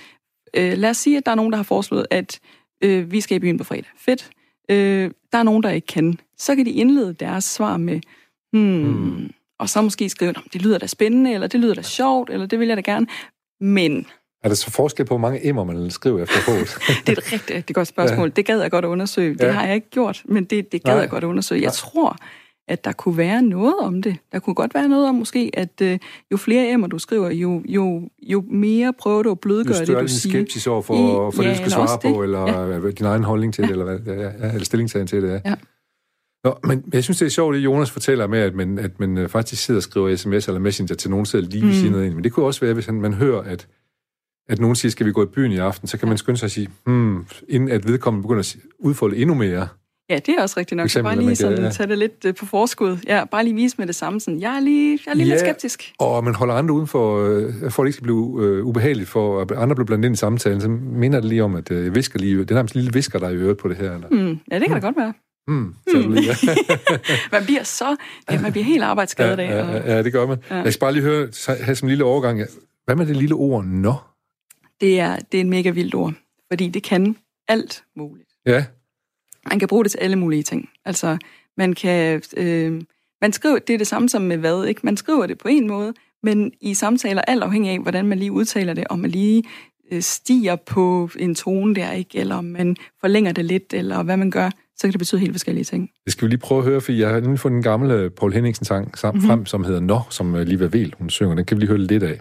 øh, lad os sige, at der er nogen, der har foreslået, at øh, vi skal i byen på fredag. Fedt. Øh, der er nogen, der ikke kan. Så kan de indlede deres svar med, hmm, hmm. og så måske skrive, det lyder da spændende, eller det lyder da sjovt, eller det vil jeg da gerne. Men er der så forskel på, hvor mange emmer man skriver efter hovedet? <laughs> det er et rigtig, rigtig godt spørgsmål. Ja. Det gad jeg godt at undersøge. Det ja. har jeg ikke gjort, men det, det gad Nej. jeg godt at undersøge. Jeg Nej. tror, at der kunne være noget om det. Der kunne godt være noget om måske, at øh, jo flere emmer du skriver, jo, jo, jo mere prøver du at blødgøre det, du siger. skeptisk over for, I, for ja, det, du skal svare på, eller ja. din egen holdning til ja. det, eller, hvad, ja, eller stillingtagen til det. Ja. ja. Nå, men jeg synes, det er sjovt, det Jonas fortæller med, at man, at man øh, faktisk sidder og skriver sms eller messenger til nogen, sidder lige ved mm. siden af en. Men det kunne også være, hvis man hører, at, at nogen siger, skal vi gå i byen i aften, så kan man skynde sig at sige, hmm, inden at vedkommende begynder at udfolde endnu mere, Ja, det er også rigtigt nok. Eksempel, bare lige sådan, ja. tage det lidt uh, på forskud. Ja, bare lige vise med det samme. Sådan, jeg er lige, jeg er lige ja, lidt skeptisk. og man holder andre uden for, uh, for at det ikke skal blive uh, ubehageligt, for at andre bliver blandet ind i samtalen, så minder det lige om, at uh, visker lige, det er nærmest lille visker, der er i øret på det her. Eller? Mm, ja, det kan mm. da godt være. Mm, mm. Lige, ja. <laughs> man bliver så, ja, man bliver helt arbejdsskadet ja, af. Og... Ja, ja, det gør man. Ja. Jeg skal bare lige høre, have som en lille overgang. Hvad med det lille ord nå? Det er, det er en mega vildt ord, fordi det kan alt muligt. Ja. Man kan bruge det til alle mulige ting. Altså, man kan... Øh, man skriver, det er det samme som med hvad, ikke? Man skriver det på en måde, men i samtaler, alt afhængig af, hvordan man lige udtaler det, om man lige øh, stiger på en tone der, ikke? Eller om man forlænger det lidt, eller hvad man gør, så kan det betyde helt forskellige ting. Det skal vi lige prøve at høre, for jeg har lige fundet en gammel Paul Henningsen-sang mm-hmm. frem, som hedder Nå, som øh, Liva Vel, hun synger. Den kan vi lige høre lidt af.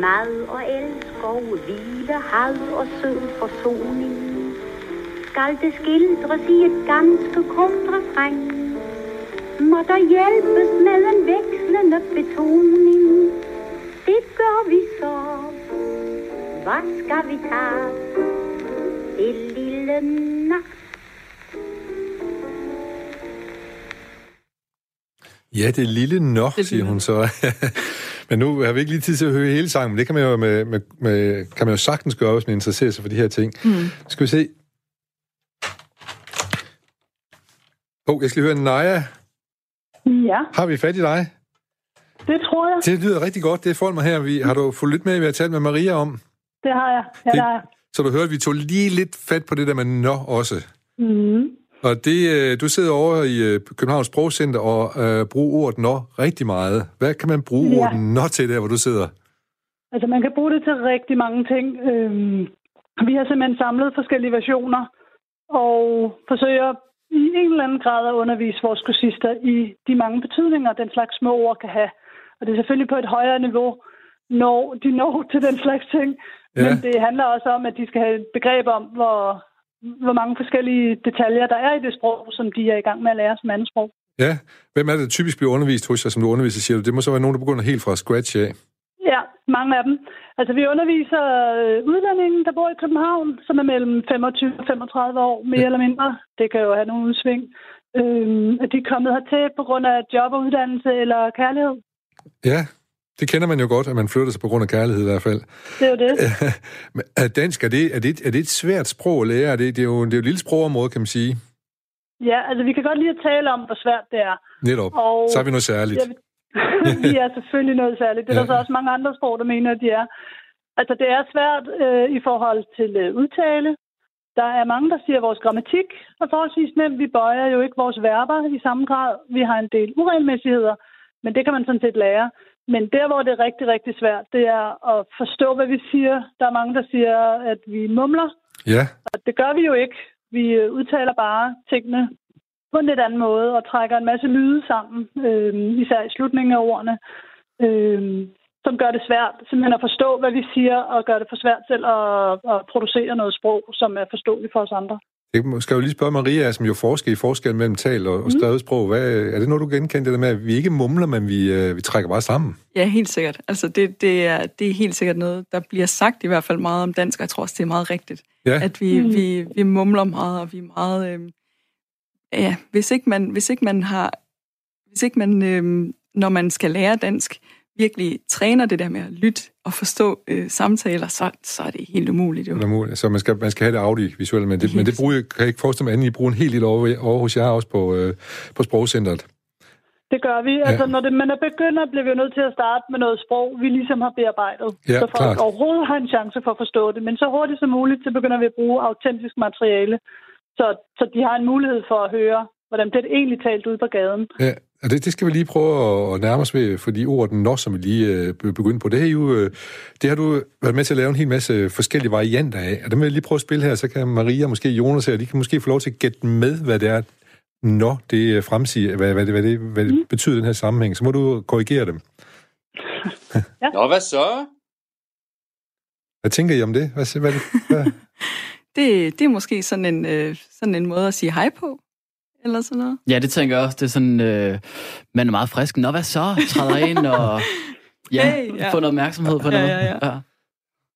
Mad og elskov, hvile, had og sød forsoning. Skal det skildres i et ganske kort refræng, må der hjælpes med en vekslende betoning. Det gør vi så. Hvad skal vi tage? Det lille nat. Ja, det lille nok, siger hun så. <laughs> Men nu har vi ikke lige tid til at høre hele sangen, men det kan man jo, med, med, med, kan man jo sagtens gøre, hvis man interesserer sig for de her ting. Mm. Skal vi se. Oh, jeg skal lige høre Naja. Ja. Har vi fat i dig? Det tror jeg. Det lyder rigtig godt. Det er folk mig her. Vi, har du fulgt lidt med, vi har talt med Maria om? Det har jeg. Ja, det, det har jeg. Så du hørte, at vi tog lige lidt fat på det der med nå også. Mm. Og det, øh, du sidder over i øh, Københavns Sprogcenter og øh, bruger ordet nå rigtig meget. Hvad kan man bruge ja. ordet nå til der, hvor du sidder? Altså, man kan bruge det til rigtig mange ting. Øhm, Vi har simpelthen samlet forskellige versioner og forsøger i en eller anden grad at undervise vores kursister i de mange betydninger, den slags små ord kan have. Og det er selvfølgelig på et højere niveau, når de når til den slags ting. Ja. Men det handler også om, at de skal have et begreb om, hvor, hvor mange forskellige detaljer der er i det sprog, som de er i gang med at lære som andet sprog. Ja. Hvem er det, typisk bliver undervist hos jer, som du underviser, siger du? Det må så være nogen, der begynder helt fra scratch af. Ja, mange af dem. Altså, vi underviser øh, udlændinge, der bor i København, som er mellem 25 og 35 år, mere ja. eller mindre. Det kan jo have nogle udsving. Øhm, at de er kommet hertil på grund af job og uddannelse eller kærlighed. Ja, det kender man jo godt, at man flytter sig på grund af kærlighed i hvert fald. Det er jo det. <laughs> er dansk, er det, er, det, er det et svært sprog at lære? Er det, det, er jo, det er jo et lille sprogområde, kan man sige. Ja, altså vi kan godt lide at tale om, hvor svært det er. Netop. Og så er vi noget særligt. Ja, <laughs> vi er selvfølgelig noget særligt. Det er ja. der så også mange andre sprog, der mener, at de er. Altså det er svært øh, i forhold til øh, udtale. Der er mange, der siger, at vores grammatik er forholdsvis nem. Vi bøjer jo ikke vores verber i samme grad. Vi har en del uregelmæssigheder, men det kan man sådan set lære. Men der, hvor det er rigtig, rigtig svært, det er at forstå, hvad vi siger. Der er mange, der siger, at vi mumler. Ja. Og det gør vi jo ikke. Vi øh, udtaler bare tingene på en lidt anden måde og trækker en masse lyde sammen, øh, især i slutningen af ordene, øh, som gør det svært simpelthen at forstå, hvad vi siger, og gør det for svært selv at, at producere noget sprog, som er forståeligt for os andre. Jeg skal jo lige spørge Maria, som jo forsker i forskel mellem tal og, og mhm. skrevet sprog. Hvad, er det noget, du genkender det med, at vi ikke mumler, men vi, øh, vi trækker bare sammen? Ja, helt sikkert. Altså, det, det, er, det er helt sikkert noget, der bliver sagt i hvert fald meget om dansk, og jeg tror også, det er meget rigtigt. Ja. At vi, mm. vi, vi mumler meget, og vi er meget... Øh, ja, hvis ikke man, hvis ikke man har... Hvis ikke man, øh, når man skal lære dansk, virkelig træner det der med at lytte og forstå øh, samtaler, så, så er det helt umuligt. Jo. Det er umuligt. Så man skal, man skal have det audiovisuelle, men det, men det bruger, kan jeg ikke forestille mig andet, I bruger en helt lille over, over hos jer også på, øh, på sprogcentret. Det gør vi. Ja. Altså, når det, man er begynder, bliver vi jo nødt til at starte med noget sprog, vi ligesom har bearbejdet. Ja, så for klart. overhovedet har en chance for at forstå det. Men så hurtigt som muligt, så begynder vi at bruge autentisk materiale. Så, så de har en mulighed for at høre, hvordan det er egentlig talt ud på gaden. Ja, og det, det skal vi lige prøve at nærme os ved, for de ord, den når, som vi lige øh, begyndte på. Det, er jo, øh, det har du været med til at lave en hel masse forskellige varianter af, og dem vil jeg lige prøve at spille her, så kan Maria, måske Jonas og de kan måske få lov til at gætte med, hvad det er, når det fremsiger, hvad, hvad, det, hvad, det, hvad det mm. betyder den her sammenhæng. Så må du korrigere dem. ja. Nå, hvad så? Hvad tænker I om det? Hvad, hvad, hvad? <laughs> det, det er måske sådan en, øh, sådan en måde at sige hej på eller sådan noget? Ja, det tænker jeg også. Det er sådan, øh, man er meget frisk. Nå, hvad så? Træder ind og ja, hey, ja. få noget opmærksomhed på noget. Ja, ja, ja.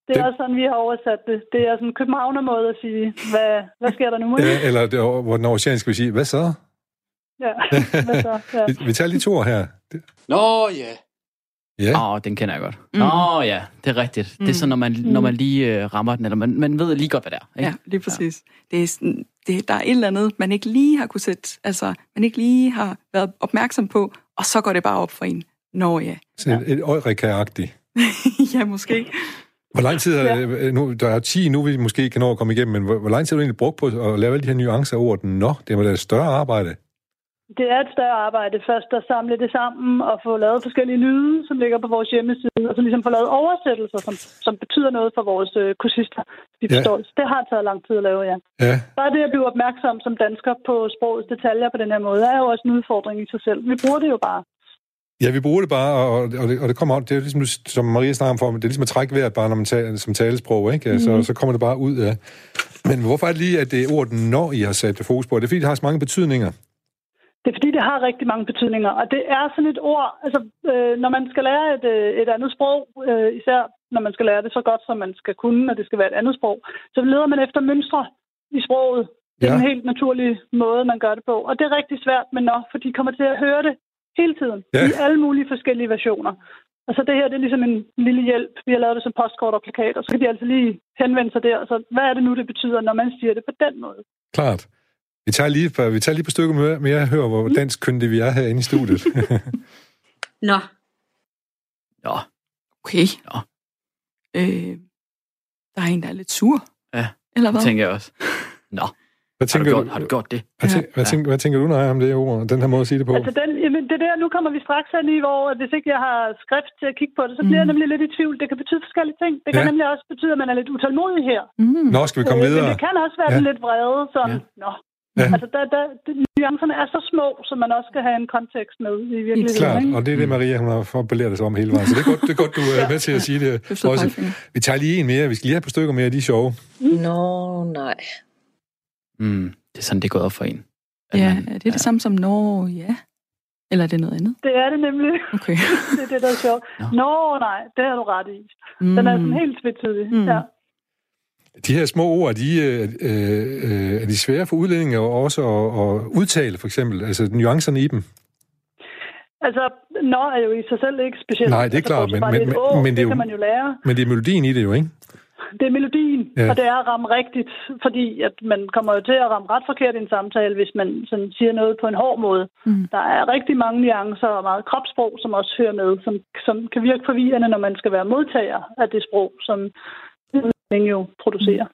Det er også sådan, vi har oversat det. Det er sådan en københavner måde at sige, hvad, hvad sker der nu? Ja, eller det, hvor den oceanske vil sige, hvad så? Ja, <laughs> hvad så? Ja. vi, vi tager lige to her. Nå, ja. Ja. Åh, oh, den kender jeg godt. Mm. Åh oh, ja, det er rigtigt. Mm. Det er sådan, når man, mm. når man lige uh, rammer den, eller man, man ved lige godt, hvad det er. Ikke? Ja, lige præcis. Ja. Det er sådan, det, der er et eller andet, man ikke lige har kunne sætte, altså, man ikke lige har været opmærksom på, og så går det bare op for en. Nå ja. Så et, et øjrika-agtigt. <laughs> ja, måske. Hvor lang tid er ja. nu, der er 10 nu, vi måske kan nå at komme igennem, men hvor, hvor lang tid har du egentlig brugt på at lave alle de her nuancer af ordet? Nå, det var da et større arbejde. Det er et større arbejde først at samle det sammen og få lavet forskellige lyde, som ligger på vores hjemmeside, og så ligesom få lavet oversættelser, som, som betyder noget for vores øh, kursister. De ja. Det har taget lang tid at lave, ja. ja. Bare det at blive opmærksom som dansker på sprogets detaljer på den her måde, er jo også en udfordring i sig selv. Vi bruger det jo bare. Ja, vi bruger det bare, og, og, det, og det kommer det er ligesom, som Maria snakker om, det er ligesom at trække vejret bare, når man taler som talesprog, ikke? Ja, så, mm. så kommer det bare ud af. Men hvorfor er det lige, at det er ordet når I har sat fokus på? Det er fordi, det har så mange betydninger. Det er fordi, det har rigtig mange betydninger, og det er sådan et ord, altså øh, når man skal lære et, øh, et andet sprog, øh, især når man skal lære det så godt, som man skal kunne, og det skal være et andet sprog, så leder man efter mønstre i sproget. Det er ja. en helt naturlig måde, man gør det på. Og det er rigtig svært med når, for de kommer til at høre det hele tiden, ja. i alle mulige forskellige versioner. Og så det her, det er ligesom en lille hjælp. Vi har lavet det som postkort og plakat, og så kan de altså lige henvende sig der. Så hvad er det nu, det betyder, når man siger det på den måde? Klart. Vi tager lige, vi tager lige på stykker med, med at høre, hvor mm. dansk kønne vi er herinde i studiet. <laughs> Nå. Nå. Okay. Nå. Øh, der er en, der er lidt sur. Ja, Eller hvad? det tænker jeg også. Nå. Hvad Har du, tænker du, har du gjort det? hvad, tænker, hvad, tænker, hvad tænker du, Naja, om det ord, den her måde at sige det på? Altså, den, jamen, det der, nu kommer vi straks hen i, hvor at hvis ikke jeg har skrift til at kigge på det, så bliver jeg nemlig lidt i tvivl. Det kan betyde forskellige ting. Det kan Ja. nemlig også betyde, at man er lidt utålmodig her. Mm. Nå, skal vi komme Øh, videre? Men det kan også være Ja. ja. lidt vrede, sådan, Ja. nå. Ja. Altså, der, der, de, nuancerne er så små, så man også skal have en kontekst med i virkeligheden. Klart, ikke? og det er det, Maria, hun har forbeleret os om hele vejen. Så det er godt, det er godt du er med til at sige det. Også. Vi tager lige en mere. Vi skal lige have et par stykker mere, de er sjove. Nå, nej. Mm, det er sådan, det er gået op for en. At Ja, man- er det det samme som Nå, ja? Eller er det noget andet? Det er det nemlig. Okay. <laughs> det er det, der er sjovt. Nå. Nå, nej, det har du ret i. Mm. Den er sådan helt tvetydig. Mm. Mm. Ja. De her små ord, de, øh, øh, er de svære for udlændinge også at, at udtale, for eksempel? Altså nuancerne i dem? Altså, nå er jo i sig selv ikke specielt. Nej, det er altså, klart, men- men- men- men det det kan man jo lære. Men det er melodien i det jo, ikke? Det er melodien, ja. og det er at ramme rigtigt, fordi at man kommer jo til at ramme ret forkert i en samtale, hvis man sådan siger noget på en hård måde. Mm. Der er rigtig mange nuancer og meget kropssprog, som også hører med, som, som kan virke forvirrende, når man skal være modtager af det sprog, som udlændinge jo producerer.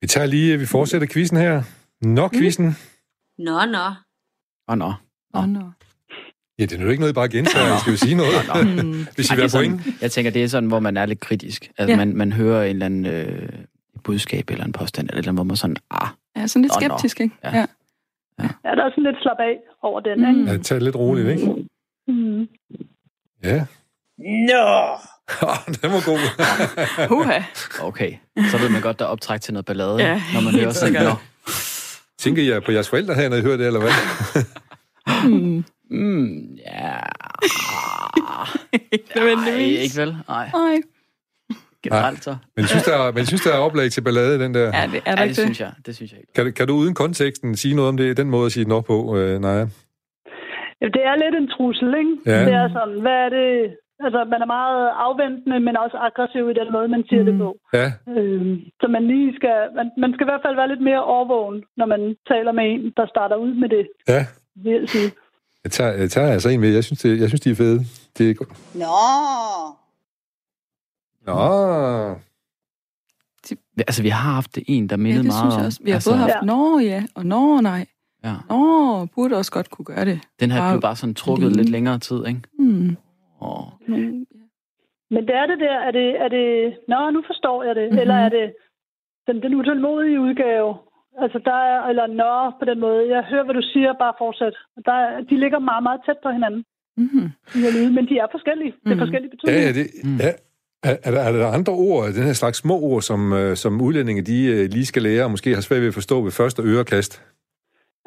Vi tager lige, vi fortsætter quizzen her. Nå, quizzen. Nå, nå. Åh, nå. Åh, nå. Ja, det er jo ikke noget, I bare gentager. Skal vi sige noget? <laughs> Mm. Hvis I vil have point. sådan, jeg tænker, det er sådan, hvor man er lidt kritisk. Altså, Ja. man, man hører en eller anden øh, budskab eller en påstand, eller et eller andet, hvor man sådan, ah, Ja, sådan lidt Nå, nå. skeptisk, ikke? Ja. Ja. Ja, der er sådan lidt slap af over den, Mm. ikke? Ja, tag lidt roligt, ikke? Mm. Ja. Nå! den var god. <laughs> Huha. okay. Så ved man godt, der er optræk til noget ballade, Ja, når man hører sådan, nå, Tænker jeg på jeres forældre her, når I hører det, eller hvad? Mm. mm, ja, <laughs> Ikke nej, nødvendigvis. ikke vel? Nej, Nej. generelt så. Men jeg synes, der er, men jeg synes, der er oplag til ballade, den der. Ja, det er der Ja, det synes det. jeg, det synes jeg ikke. Kan, du- kan du uden konteksten sige noget om det, den måde at sige den op på, øh, Naja? Ja, Det er lidt en trussel, ikke? Ja. Det er sådan, hvad er det... Altså, man er meget afventende, men også aggressiv i den måde, man siger mm. det på. Ja, Øhm, så man lige skal... Man, man skal i hvert fald være lidt mere overvågen, når man taler med en, der starter ud med det, ja. vil jeg sige. Jeg tager, jeg tager altså en med. Jeg synes, det, jeg synes de er fede. Det er godt. Nå! Nå. Altså, vi har haft en, der Ja, mindede det meget synes jeg også. Vi har altså, både haft Ja. Nå ja, og Nå nej. Ja. Nå, burde også godt kunne gøre det. Den her Bare blev bare sådan trukket lige- lidt længere tid, ikke? Mm. Og, Mm. Men det er det der, er det... Er det Nå, nu forstår jeg det. Mhm. Mm-hmm. Eller er det den, den utålmodige udgave? Altså, der er... Eller nå, på den måde. Jeg hører, hvad du siger, bare fortsæt. Der, er- de ligger meget, meget tæt på hinanden, Mm. de her lyde, men de er forskellige. Det er Mhm. forskellige Ja, betydninger. ja, det, Mm. ja. Er, er, der, er der andre ord, den her slags små ord, som, øh, som udlændinge de øh, lige skal lære, og måske har svært ved at forstå ved første ørekast?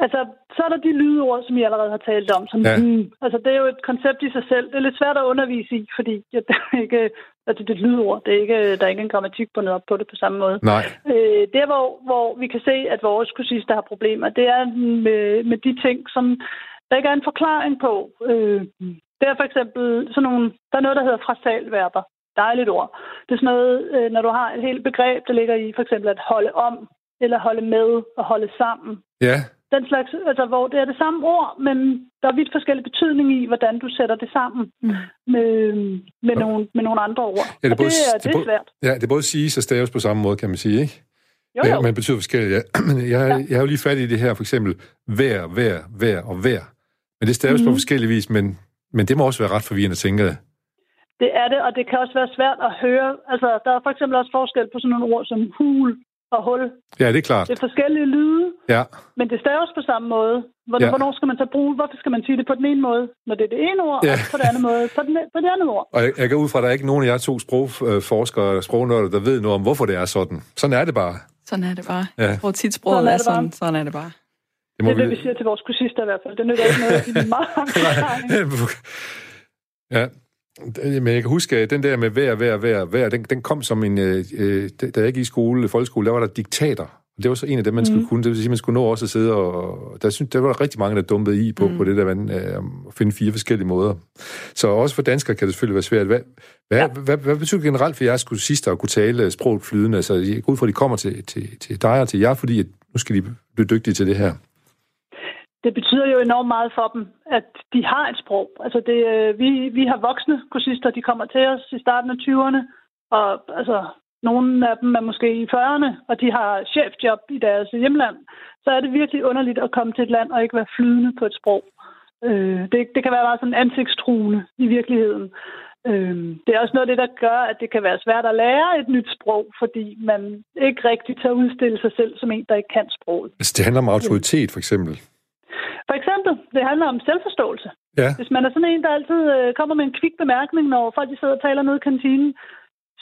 Altså, så er der de lydord, som I allerede har talt om. Som, Ja. hmm, altså, det er jo et koncept i sig selv. Det er lidt svært at undervise i, fordi <laughs> ja, det er ikke, altså, det er et lydord. Det er ikke, der er ikke en grammatik bundet op på det på samme måde. Nej. Øh, der, hvor, hvor vi kan se, at vores kursister har problemer, det er med, med de ting, som der ikke er en forklaring på. Øh, det er for eksempel sådan nogle, der er noget, der hedder frasalverber. Dejligt ord. Det er sådan noget, øh, når du har et helt begreb, der ligger i for eksempel at holde om, eller holde med og holde sammen. Ja, Den slags, altså hvor det er det samme ord, men der er vidt forskellig betydning i, hvordan du sætter det sammen Mm. med, med, nogle, med nogle andre ord. Ja, det er og det, både- er, det er det er både- svært. ja, det er både siges og staves på samme måde, kan man sige, ikke? Jo, Ja, jo. men det betyder forskelligt, ja. <clears throat> Men jeg, ja. jeg har jo lige fat i det her, for eksempel vær, vær, vær og vær. Men det staves mm. på Mhm. forskellig vis, men, men det må også være ret forvirrende, tænker jeg. Det er det, og det kan også være svært at høre. Altså, der er for eksempel også forskel på sådan nogle ord som hul og hul. Ja, det er klart. Det er forskellige lyde, Ja, men det staves på samme måde. Hvornår, Ja. hvornår skal man så bruge, hvorfor skal man sige det på den ene måde, når det er det ene ord, Ja. og på den anden måde, på, den, på det andet ord. og jeg, jeg går ud fra, at der er ikke nogen af jer to sprogforskere eller sprognørder, der ved noget om, hvorfor det er sådan. Sådan er det bare. Sådan er det bare. Ja. Jeg tror tit sproget Sådan er er det bare. sådan. Sådan er det bare. Det Det er det, vi siger til vores kursister i hvert fald. Det nytter ikke noget, <laughs> at de er meget <laughs> ja, men jeg kan huske, at den der med hver, hver, hver, hver, den, den kom som en... Øh, øh, da jeg gik i skole, folkeskole, der var der diktater. Og det var så en af dem, man skulle kunne. Det vil sige, man skulle nå også at sidde og... Der, synes, der var der rigtig mange, der dumpede i på, mm. på det der, man, øh, at finde fire forskellige måder. Så også for danskere kan det selvfølgelig være svært. Hvad, hvad, ja. hvad, hvad betyder det generelt for jeres kursister at kunne tale sproget flydende? Altså, jeg går ud fra, at de kommer til, til, til dig og til jer, fordi at nu skal de blive dygtige til det her. Det betyder jo enormt meget for dem, at de har et sprog. Altså det, øh, vi, vi har voksne kursister, de kommer til os i starten af 20'erne, og altså, nogle af dem er måske i 40'erne, og de har chefjob i deres hjemland, så er det virkelig underligt at komme til et land og ikke være flydende på et sprog. Øh, det, det kan være meget sådan ansigtstruende i virkeligheden. Øh, det er også noget af det, der gør, at det kan være svært at lære et nyt sprog, fordi man ikke rigtig tager udstille sig selv som en, der ikke kan sproget. Altså, det handler om autoritet, for eksempel. For eksempel, det handler om selvforståelse. Ja. Hvis man er sådan en, der altid øh, kommer med en kvik bemærkning, når folk de sidder og taler nede i kantinen,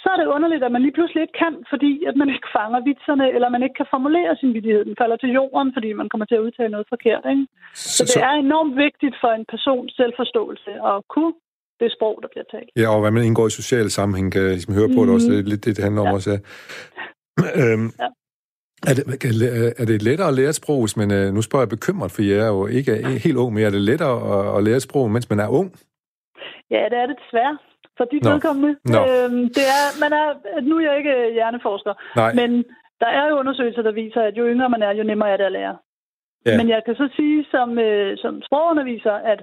så er det underligt, at man lige pludselig ikke kan, fordi at man ikke fanger vitserne, eller man ikke kan formulere sin vidighed. Den falder til jorden, fordi man kommer til at udtale noget forkert. Ikke? Så, så det er enormt vigtigt for en persons selvforståelse at kunne det sprog, der bliver talt. Ja, og hvad man indgår i sociale sammenhæng, kan jeg ligesom høre på mm. det også. Det er lidt det, det handler om Ja. også. Ja. <clears throat> øhm, Ja. Er det, er det lettere at lære et sprog, hvis man... øh, Nu spørger jeg bekymret, for jeg er jo ikke helt ung, men er det lettere at, at lære et sprog, mens man er ung? Ja, det er det desværre. For dit Nå. vedkommende. Nå. Øhm, det er, man er, nu er jeg ikke hjerneforsker, Nej. men der er jo undersøgelser, der viser, at jo yngre man er, jo nemmere er det at lære. Ja. Men jeg kan så sige som, øh, som sprogunderviser, at,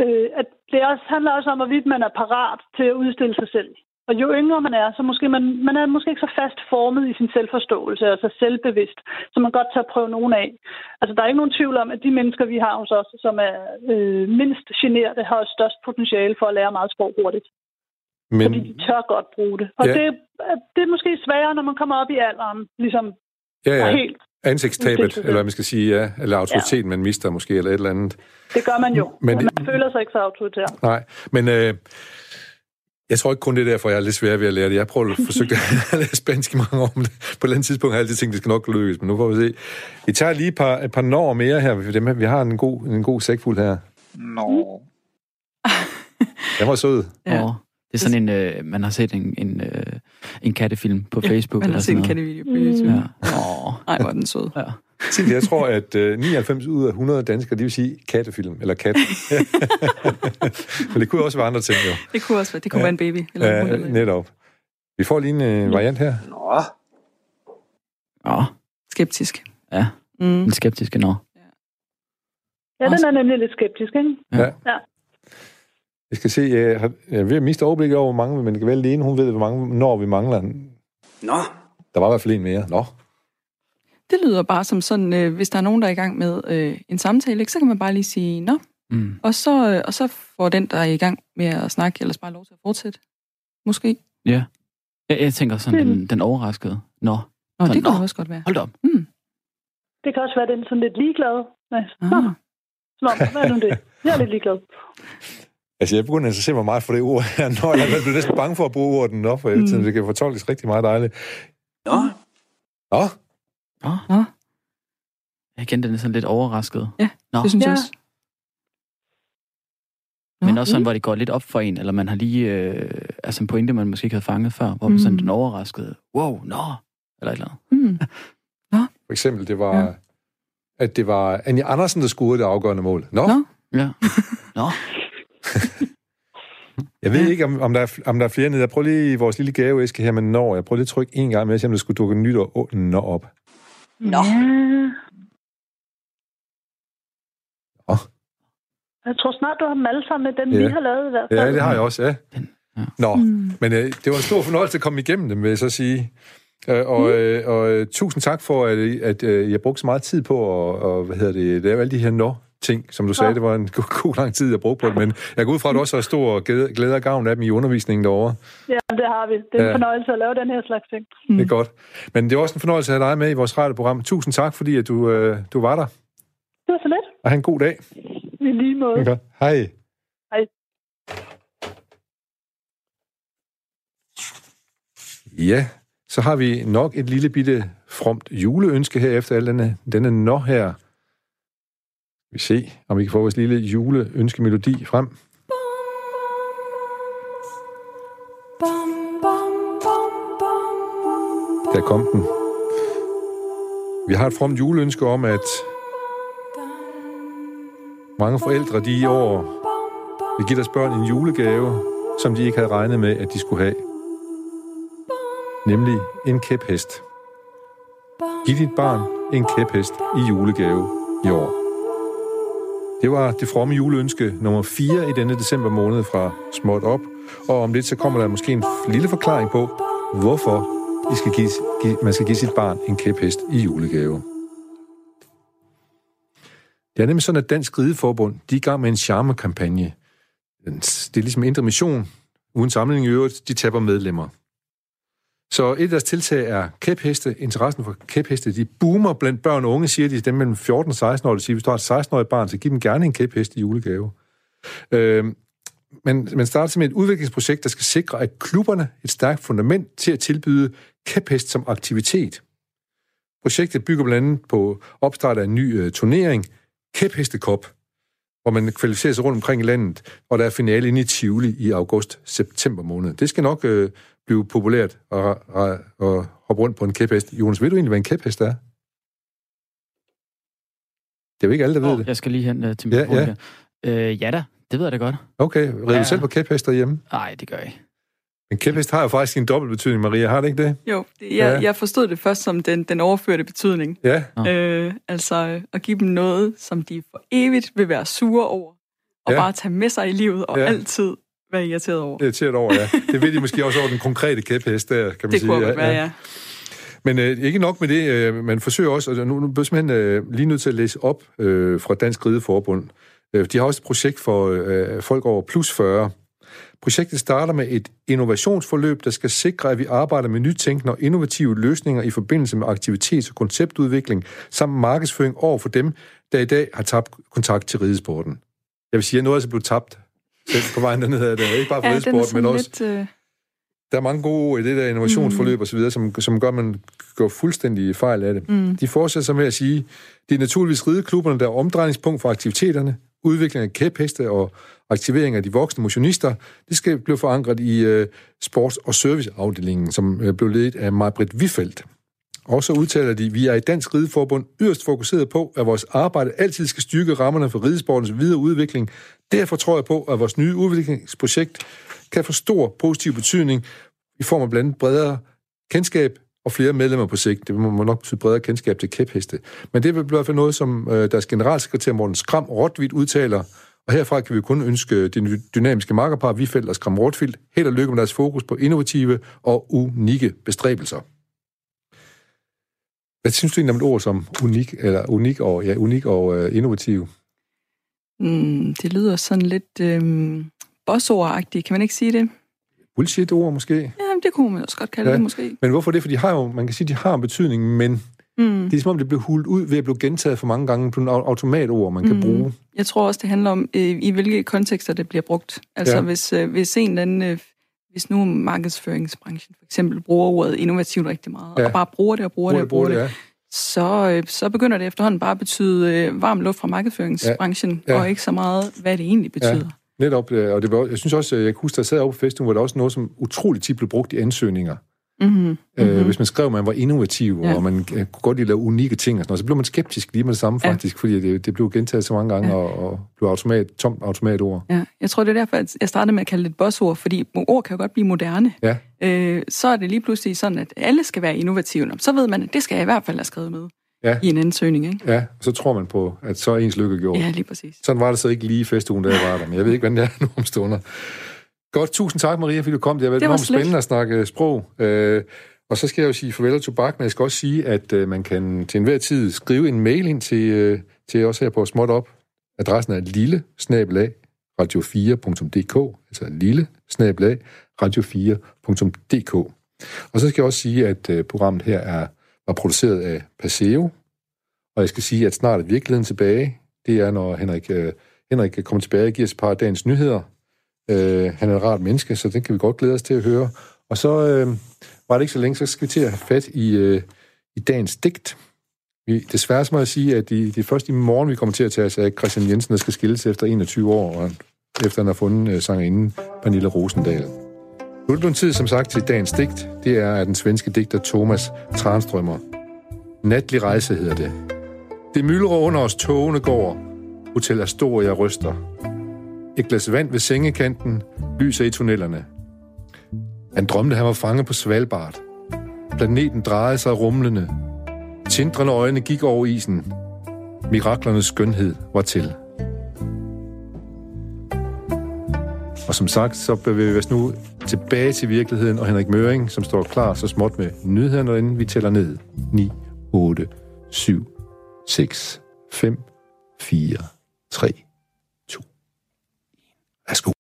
øh, at det også handler også om, hvorvidt man er parat til at udstille sig selv. Og jo yngre man er, så måske man, man er måske ikke så fast formet i sin selvforståelse og så selvbevidst, så man godt tager at prøve nogen af. Altså, der er ikke nogen tvivl om, at de mennesker, vi har hos os, som er øh, mindst generte, har størst potentiale for at lære meget sprog hurtigt. Men, Fordi de tør godt bruge det. Og Ja. ja. det, det er måske sværere, når man kommer op i alderen, ligesom ja, ja. ja. helt. Ansigtstabet, eller hvad man skal sige, ja. Eller autoriteten, man mister måske, eller et eller andet. Det gør man jo, Men men man føler sig ikke så autoritær. Nej, men øh, jeg tror ikke kun det er derfor, jeg er lidt svær ved at lære det. Jeg har prøvet at <laughs> forsøge at lære spansk i mange år, men på et eller andet tidspunkt har jeg altid tænkt, at det skal nok lykkes, men nu får vi se. Vi tager lige et par, et par når mere her, for dem, vi har en god, en god sækfuld her. Nå. Den var sød. Ja. Det er sådan en, øh, man har set en, en, øh, en kattefilm på Facebook. Man har eller set en sådan noget. kattevideo på YouTube. Ja. Åh. Ej, hvor er den sød. Ja. Jeg tror, at øh, 99 ud af 100 danskere, de vil sige kattefilm, eller kat. <laughs> men det kunne også være andre ting, jo. Det kunne også være, det kunne Ja. være en baby. Eller en hund, Ja, netop. Vi får lige en øh, variant her. Nå. Åh, skeptisk. ja. Mm. En skeptisk nå. Ja, den er nemlig lidt skeptisk, ikke? Ja. Ja. Jeg skal se, jeg, har, jeg er ved at miste overblik over, hvor mange, men det kan være ene, hun ved, hvor mange når vi mangler. Nå. Der var i hvert fald en mere. Nå. Det lyder bare som sådan, øh, hvis der er nogen, der er i gang med øh, en samtale, ikke, så kan man bare lige sige, nå, Mm. og så, øh, og så får den, der er i gang med at snakke, ellers bare lov til at fortsætte. Måske. Ja. Jeg, jeg tænker sådan, den, den overraskede. Nå. Nå, Så, det kunne nå. også godt være. Hold da op. Mm. Det kan også være, den er sådan lidt ligeglad. Nej. Ah. Nå. Som om, hvad er nu det? Jeg er lidt ligeglad. Altså, jeg begynder at interessere mig meget for det ord her. Nå, jeg bliver næsten bange for at bruge ordet nå, for mm. det kan fortolkes rigtig meget dejligt. Nå. Nå, Nå. Nå. Jeg kendte den er sådan lidt overrasket. Ja, Nå. Det synes jeg Ja. også. Men Nå. også sådan, hvor det går lidt op for en, eller man har lige øh, altså en pointe, man måske ikke havde fanget før, hvor man sådan Mm. den overraskede, wow, nå, eller et eller andet. Mm. for eksempel, det var... Ja. At det var Anja Andersen, der scorede det afgørende mål. Nå, Nå. Ja. <laughs> Nå. <laughs> jeg ved ikke, om, om, der er, om der er flere nede. Jeg prøver lige i vores lille gaveæske her med når. Jeg prøver lige at trykke en gang med, at se, om der skulle dukke nyt og nå op. Nå. Ja. Nå. Jeg tror snart, du har dem alle sammen med den, Ja. vi har lavet i hvert fald. Ja, det har jeg også, ja. ja. Nå, Mm. men øh, det var en stor fornøjelse at komme igennem dem, vil jeg så sige. Øh, og, øh, og øh, tusind tak for, at, at øh, jeg brugte så meget tid på at og, hvad hedder det, lave alle de her nå ting, som du sagde, det var en god, god lang tid, jeg brugte på det, men jeg går ud fra, at du også har stor glæde, glæde og gavn af dem i undervisningen derovre. Ja, det har vi. Det er en Ja. fornøjelse at lave den her slags ting. Mm. Det er godt. Men det er også en fornøjelse at have dig med i vores radioprogram. Tusind tak, fordi at du, øh, du var der, Det var så lidt. og have en god dag. I lige måde. Okay. Hej. Hej. Ja, så har vi nok et lille bitte fromt juleønske her efter al denne, denne nå her. Vi se, om vi kan få vores lille juleønskemelodi frem. Der kom den. Vi har et fromt juleønske om, at mange forældre de i år vil give deres børn en julegave, som de ikke havde regnet med, at de skulle have. Nemlig en kæphest. Giv dit barn en kæphest i julegave i år. Det var det fromme juleønske nummer 4 i denne december måned fra Småt Op, og om lidt så kommer der måske en lille forklaring på, hvorfor I skal give, give, man skal give sit barn en kæphest i julegave. Det er nemlig sådan, at Dansk Rideforbund, de er i gang med en charmekampagne. Det er ligesom Indre Mission, uden sammenligning i øvrigt, de taber medlemmer. Så et af deres tiltag er kæpheste. Interessen for kæpheste, de boomer blandt børn og unge, siger de, dem mellem 14 og 16 år, de siger, hvis du har et 16-årigt barn, så giv dem gerne en kæphest i julegave. Øh, men man starter med et udviklingsprojekt, der skal sikre, at klubberne et stærkt fundament til at tilbyde kæphest som aktivitet. Projektet bygger blandt andet på opstart af en ny øh, turnering, Kæphestekop, hvor man kvalificerer sig rundt omkring i landet, og der er finale inde i Tivoli i august-september måned. Det skal nok øh, blive populært at, at, at hoppe rundt på en kæphest. Jonas, ved du egentlig, hvad en kæphest er? Det er jo ikke alle, der ved oh, det. Jeg skal lige hen uh, til min ja, ja. Øh, ja da, det ved jeg da godt. Okay, rider ja. du selv på kæphest derhjemme? Nej, det gør jeg ikke. Men kæphest har jo faktisk en dobbelt betydning, Maria. Har det ikke det? Jo, det, jeg, ja. jeg forstod det først som den, den overførte betydning. Ja. Øh, altså at give dem noget, som de for evigt vil være sure over, og ja. bare tage med sig i livet, og ja. altid være irriteret over. Irriteret over, ja. Det ved de måske også over den konkrete kæphest der, kan man det sige. Det kunne ja, være, ja. ja. Men øh, ikke nok med det, øh, man forsøger også, og nu, nu bliver simpelthen øh, lige nødt til at læse op øh, fra Dansk Rideforbund. Øh, de har også et projekt for øh, folk over plus 40. Projektet starter med et innovationsforløb, der skal sikre, at vi arbejder med nytænkende og innovative løsninger i forbindelse med aktivitets- og konceptudvikling, samt markedsføring over for dem, der i dag har tabt kontakt til ridesporten. Jeg vil sige, at noget er altså blevet tabt på vejen dernede af det. Ikke bare for ja, ridesport, men også... Lidt, øh... Der er mange gode ord i det der innovationsforløb mm. osv., som, som gør, at man går fuldstændig fejl af det. Mm. De fortsætter så med at sige, det er naturligvis rideklubberne, der er omdrejningspunkt for aktiviteterne, udvikling af kæpheste og aktivering af de voksne motionister, det skal blive forankret i uh, sports- og serviceafdelingen, som uh, blev ledet af Marbrit Wiffeldt. Og så udtaler de, vi er i Dansk Rideforbund yderst fokuseret på, at vores arbejde altid skal styrke rammerne for ridesportens videre udvikling. Derfor tror jeg på, at vores nye udviklingsprojekt kan få stor positiv betydning i form af blandt andet bredere kendskab og flere medlemmer på sigt. Det må nok betyde bredere kendskab til kæpheste. Men det er i hvert fald noget, som øh, deres generalsekretær Morten Skram Rotvidt udtaler, og herfra kan vi kun ønske det dynamiske markerpar, Vifeldt og Skram Rotvidt, held og lykke med deres fokus på innovative og unikke bestræbelser. Hvad synes du egentlig om et ord som unik, eller unik og, ja, unik og uh, innovativ? Mm, det lyder sådan lidt øh, bossordagtigt, kan man ikke sige det? Bullshit-ord måske? Ja, det kunne man også godt kalde ja. det måske. Men hvorfor det? For de har jo, man kan sige, de har en betydning, men mm. det er som om, det bliver huldt ud ved at blive gentaget for mange gange på en automatord, man kan mm. bruge. Jeg tror også, det handler om, øh, i hvilke kontekster det bliver brugt. Altså ja. hvis, øh, hvis en eller anden... Øh, hvis nu markedsføringsbranchen for eksempel bruger ordet innovativt rigtig meget, ja. og bare bruger det og bruger, bruger det og bruger det, det, ja. så, øh, så begynder det efterhånden bare at betyde øh, varm luft fra markedsføringsbranchen, ja. Ja. og ikke så meget, hvad det egentlig betyder. Ja. Netop, øh, og det var, jeg synes også, jeg kan huske, der sad oppe på festen, hvor der også noget, som utroligt tit blev brugt i ansøgninger. Mm-hmm. Øh, hvis man skrev, at man var innovativ, ja. og man kunne godt lide at lave unikke ting, og sådan noget, så blev man skeptisk lige med det samme ja. faktisk, fordi det, det blev gentaget så mange gange, ja. og, og blev automat, tomt automatord. Ja, jeg tror, det er derfor, at jeg startede med at kalde det et bossord, fordi ord kan jo godt blive moderne. Ja. Øh, så er det lige pludselig sådan, at alle skal være innovative. Så ved man, at det skal jeg i hvert fald have skrevet med ja. i en ansøgning. Ikke? Ja, så tror man på, at så er ens lykke gjort. Ja, lige præcis. Sådan var det så ikke lige i festugen, da jeg var der, men jeg ved ikke, hvordan det er nu om stunder. Godt, tusind tak, Maria, fordi du kom. Det har været enormt spændende at snakke sprog. Øh, og så skal jeg jo sige farvel og tobak, men jeg skal også sige, at øh, man kan til enhver tid skrive en mail ind til, øh, til os her på Småt Op. Adressen er lille radio4.dk, altså lille radio4.dk. Og så skal jeg også sige, at øh, programmet her er var produceret af Paseo, og jeg skal sige, at snart er virkeligheden tilbage. Det er, når Henrik, øh, Henrik kommer tilbage og giver os et par dagens nyheder. Øh, han er et rart menneske, så det kan vi godt glæde os til at høre. Og så øh, var det ikke så længe, så skal vi til at have fat i, øh, i dagens digt. Vi, desværre må jeg sige, at det, det er først i morgen, vi kommer til at tage os af Christian Jensen, der skal skilles efter 21 år, og efter han har fundet øh, sangerinden Pernille Rosendal. Nu er det tid, som sagt, til dagens digt. Det er af den svenske digter Thomas Tranströmer. Natlig rejse hedder det. Det myldrer under os, togene går. Hotel Astoria ryster. Et glas vand ved sengekanten lyser i tunnelerne. Han drømte, han var fanget på Svalbard. Planeten drejede sig rumlende. Tindrende øjne gik over isen. Miraklernes skønhed var til. Og som sagt, så bevæger vi os nu tilbage til virkeligheden, og Henrik Møring, som står klar så småt med nyhederne, inden vi tæller ned. 9, 8, 7, 6, 5, 4, 3, Let's.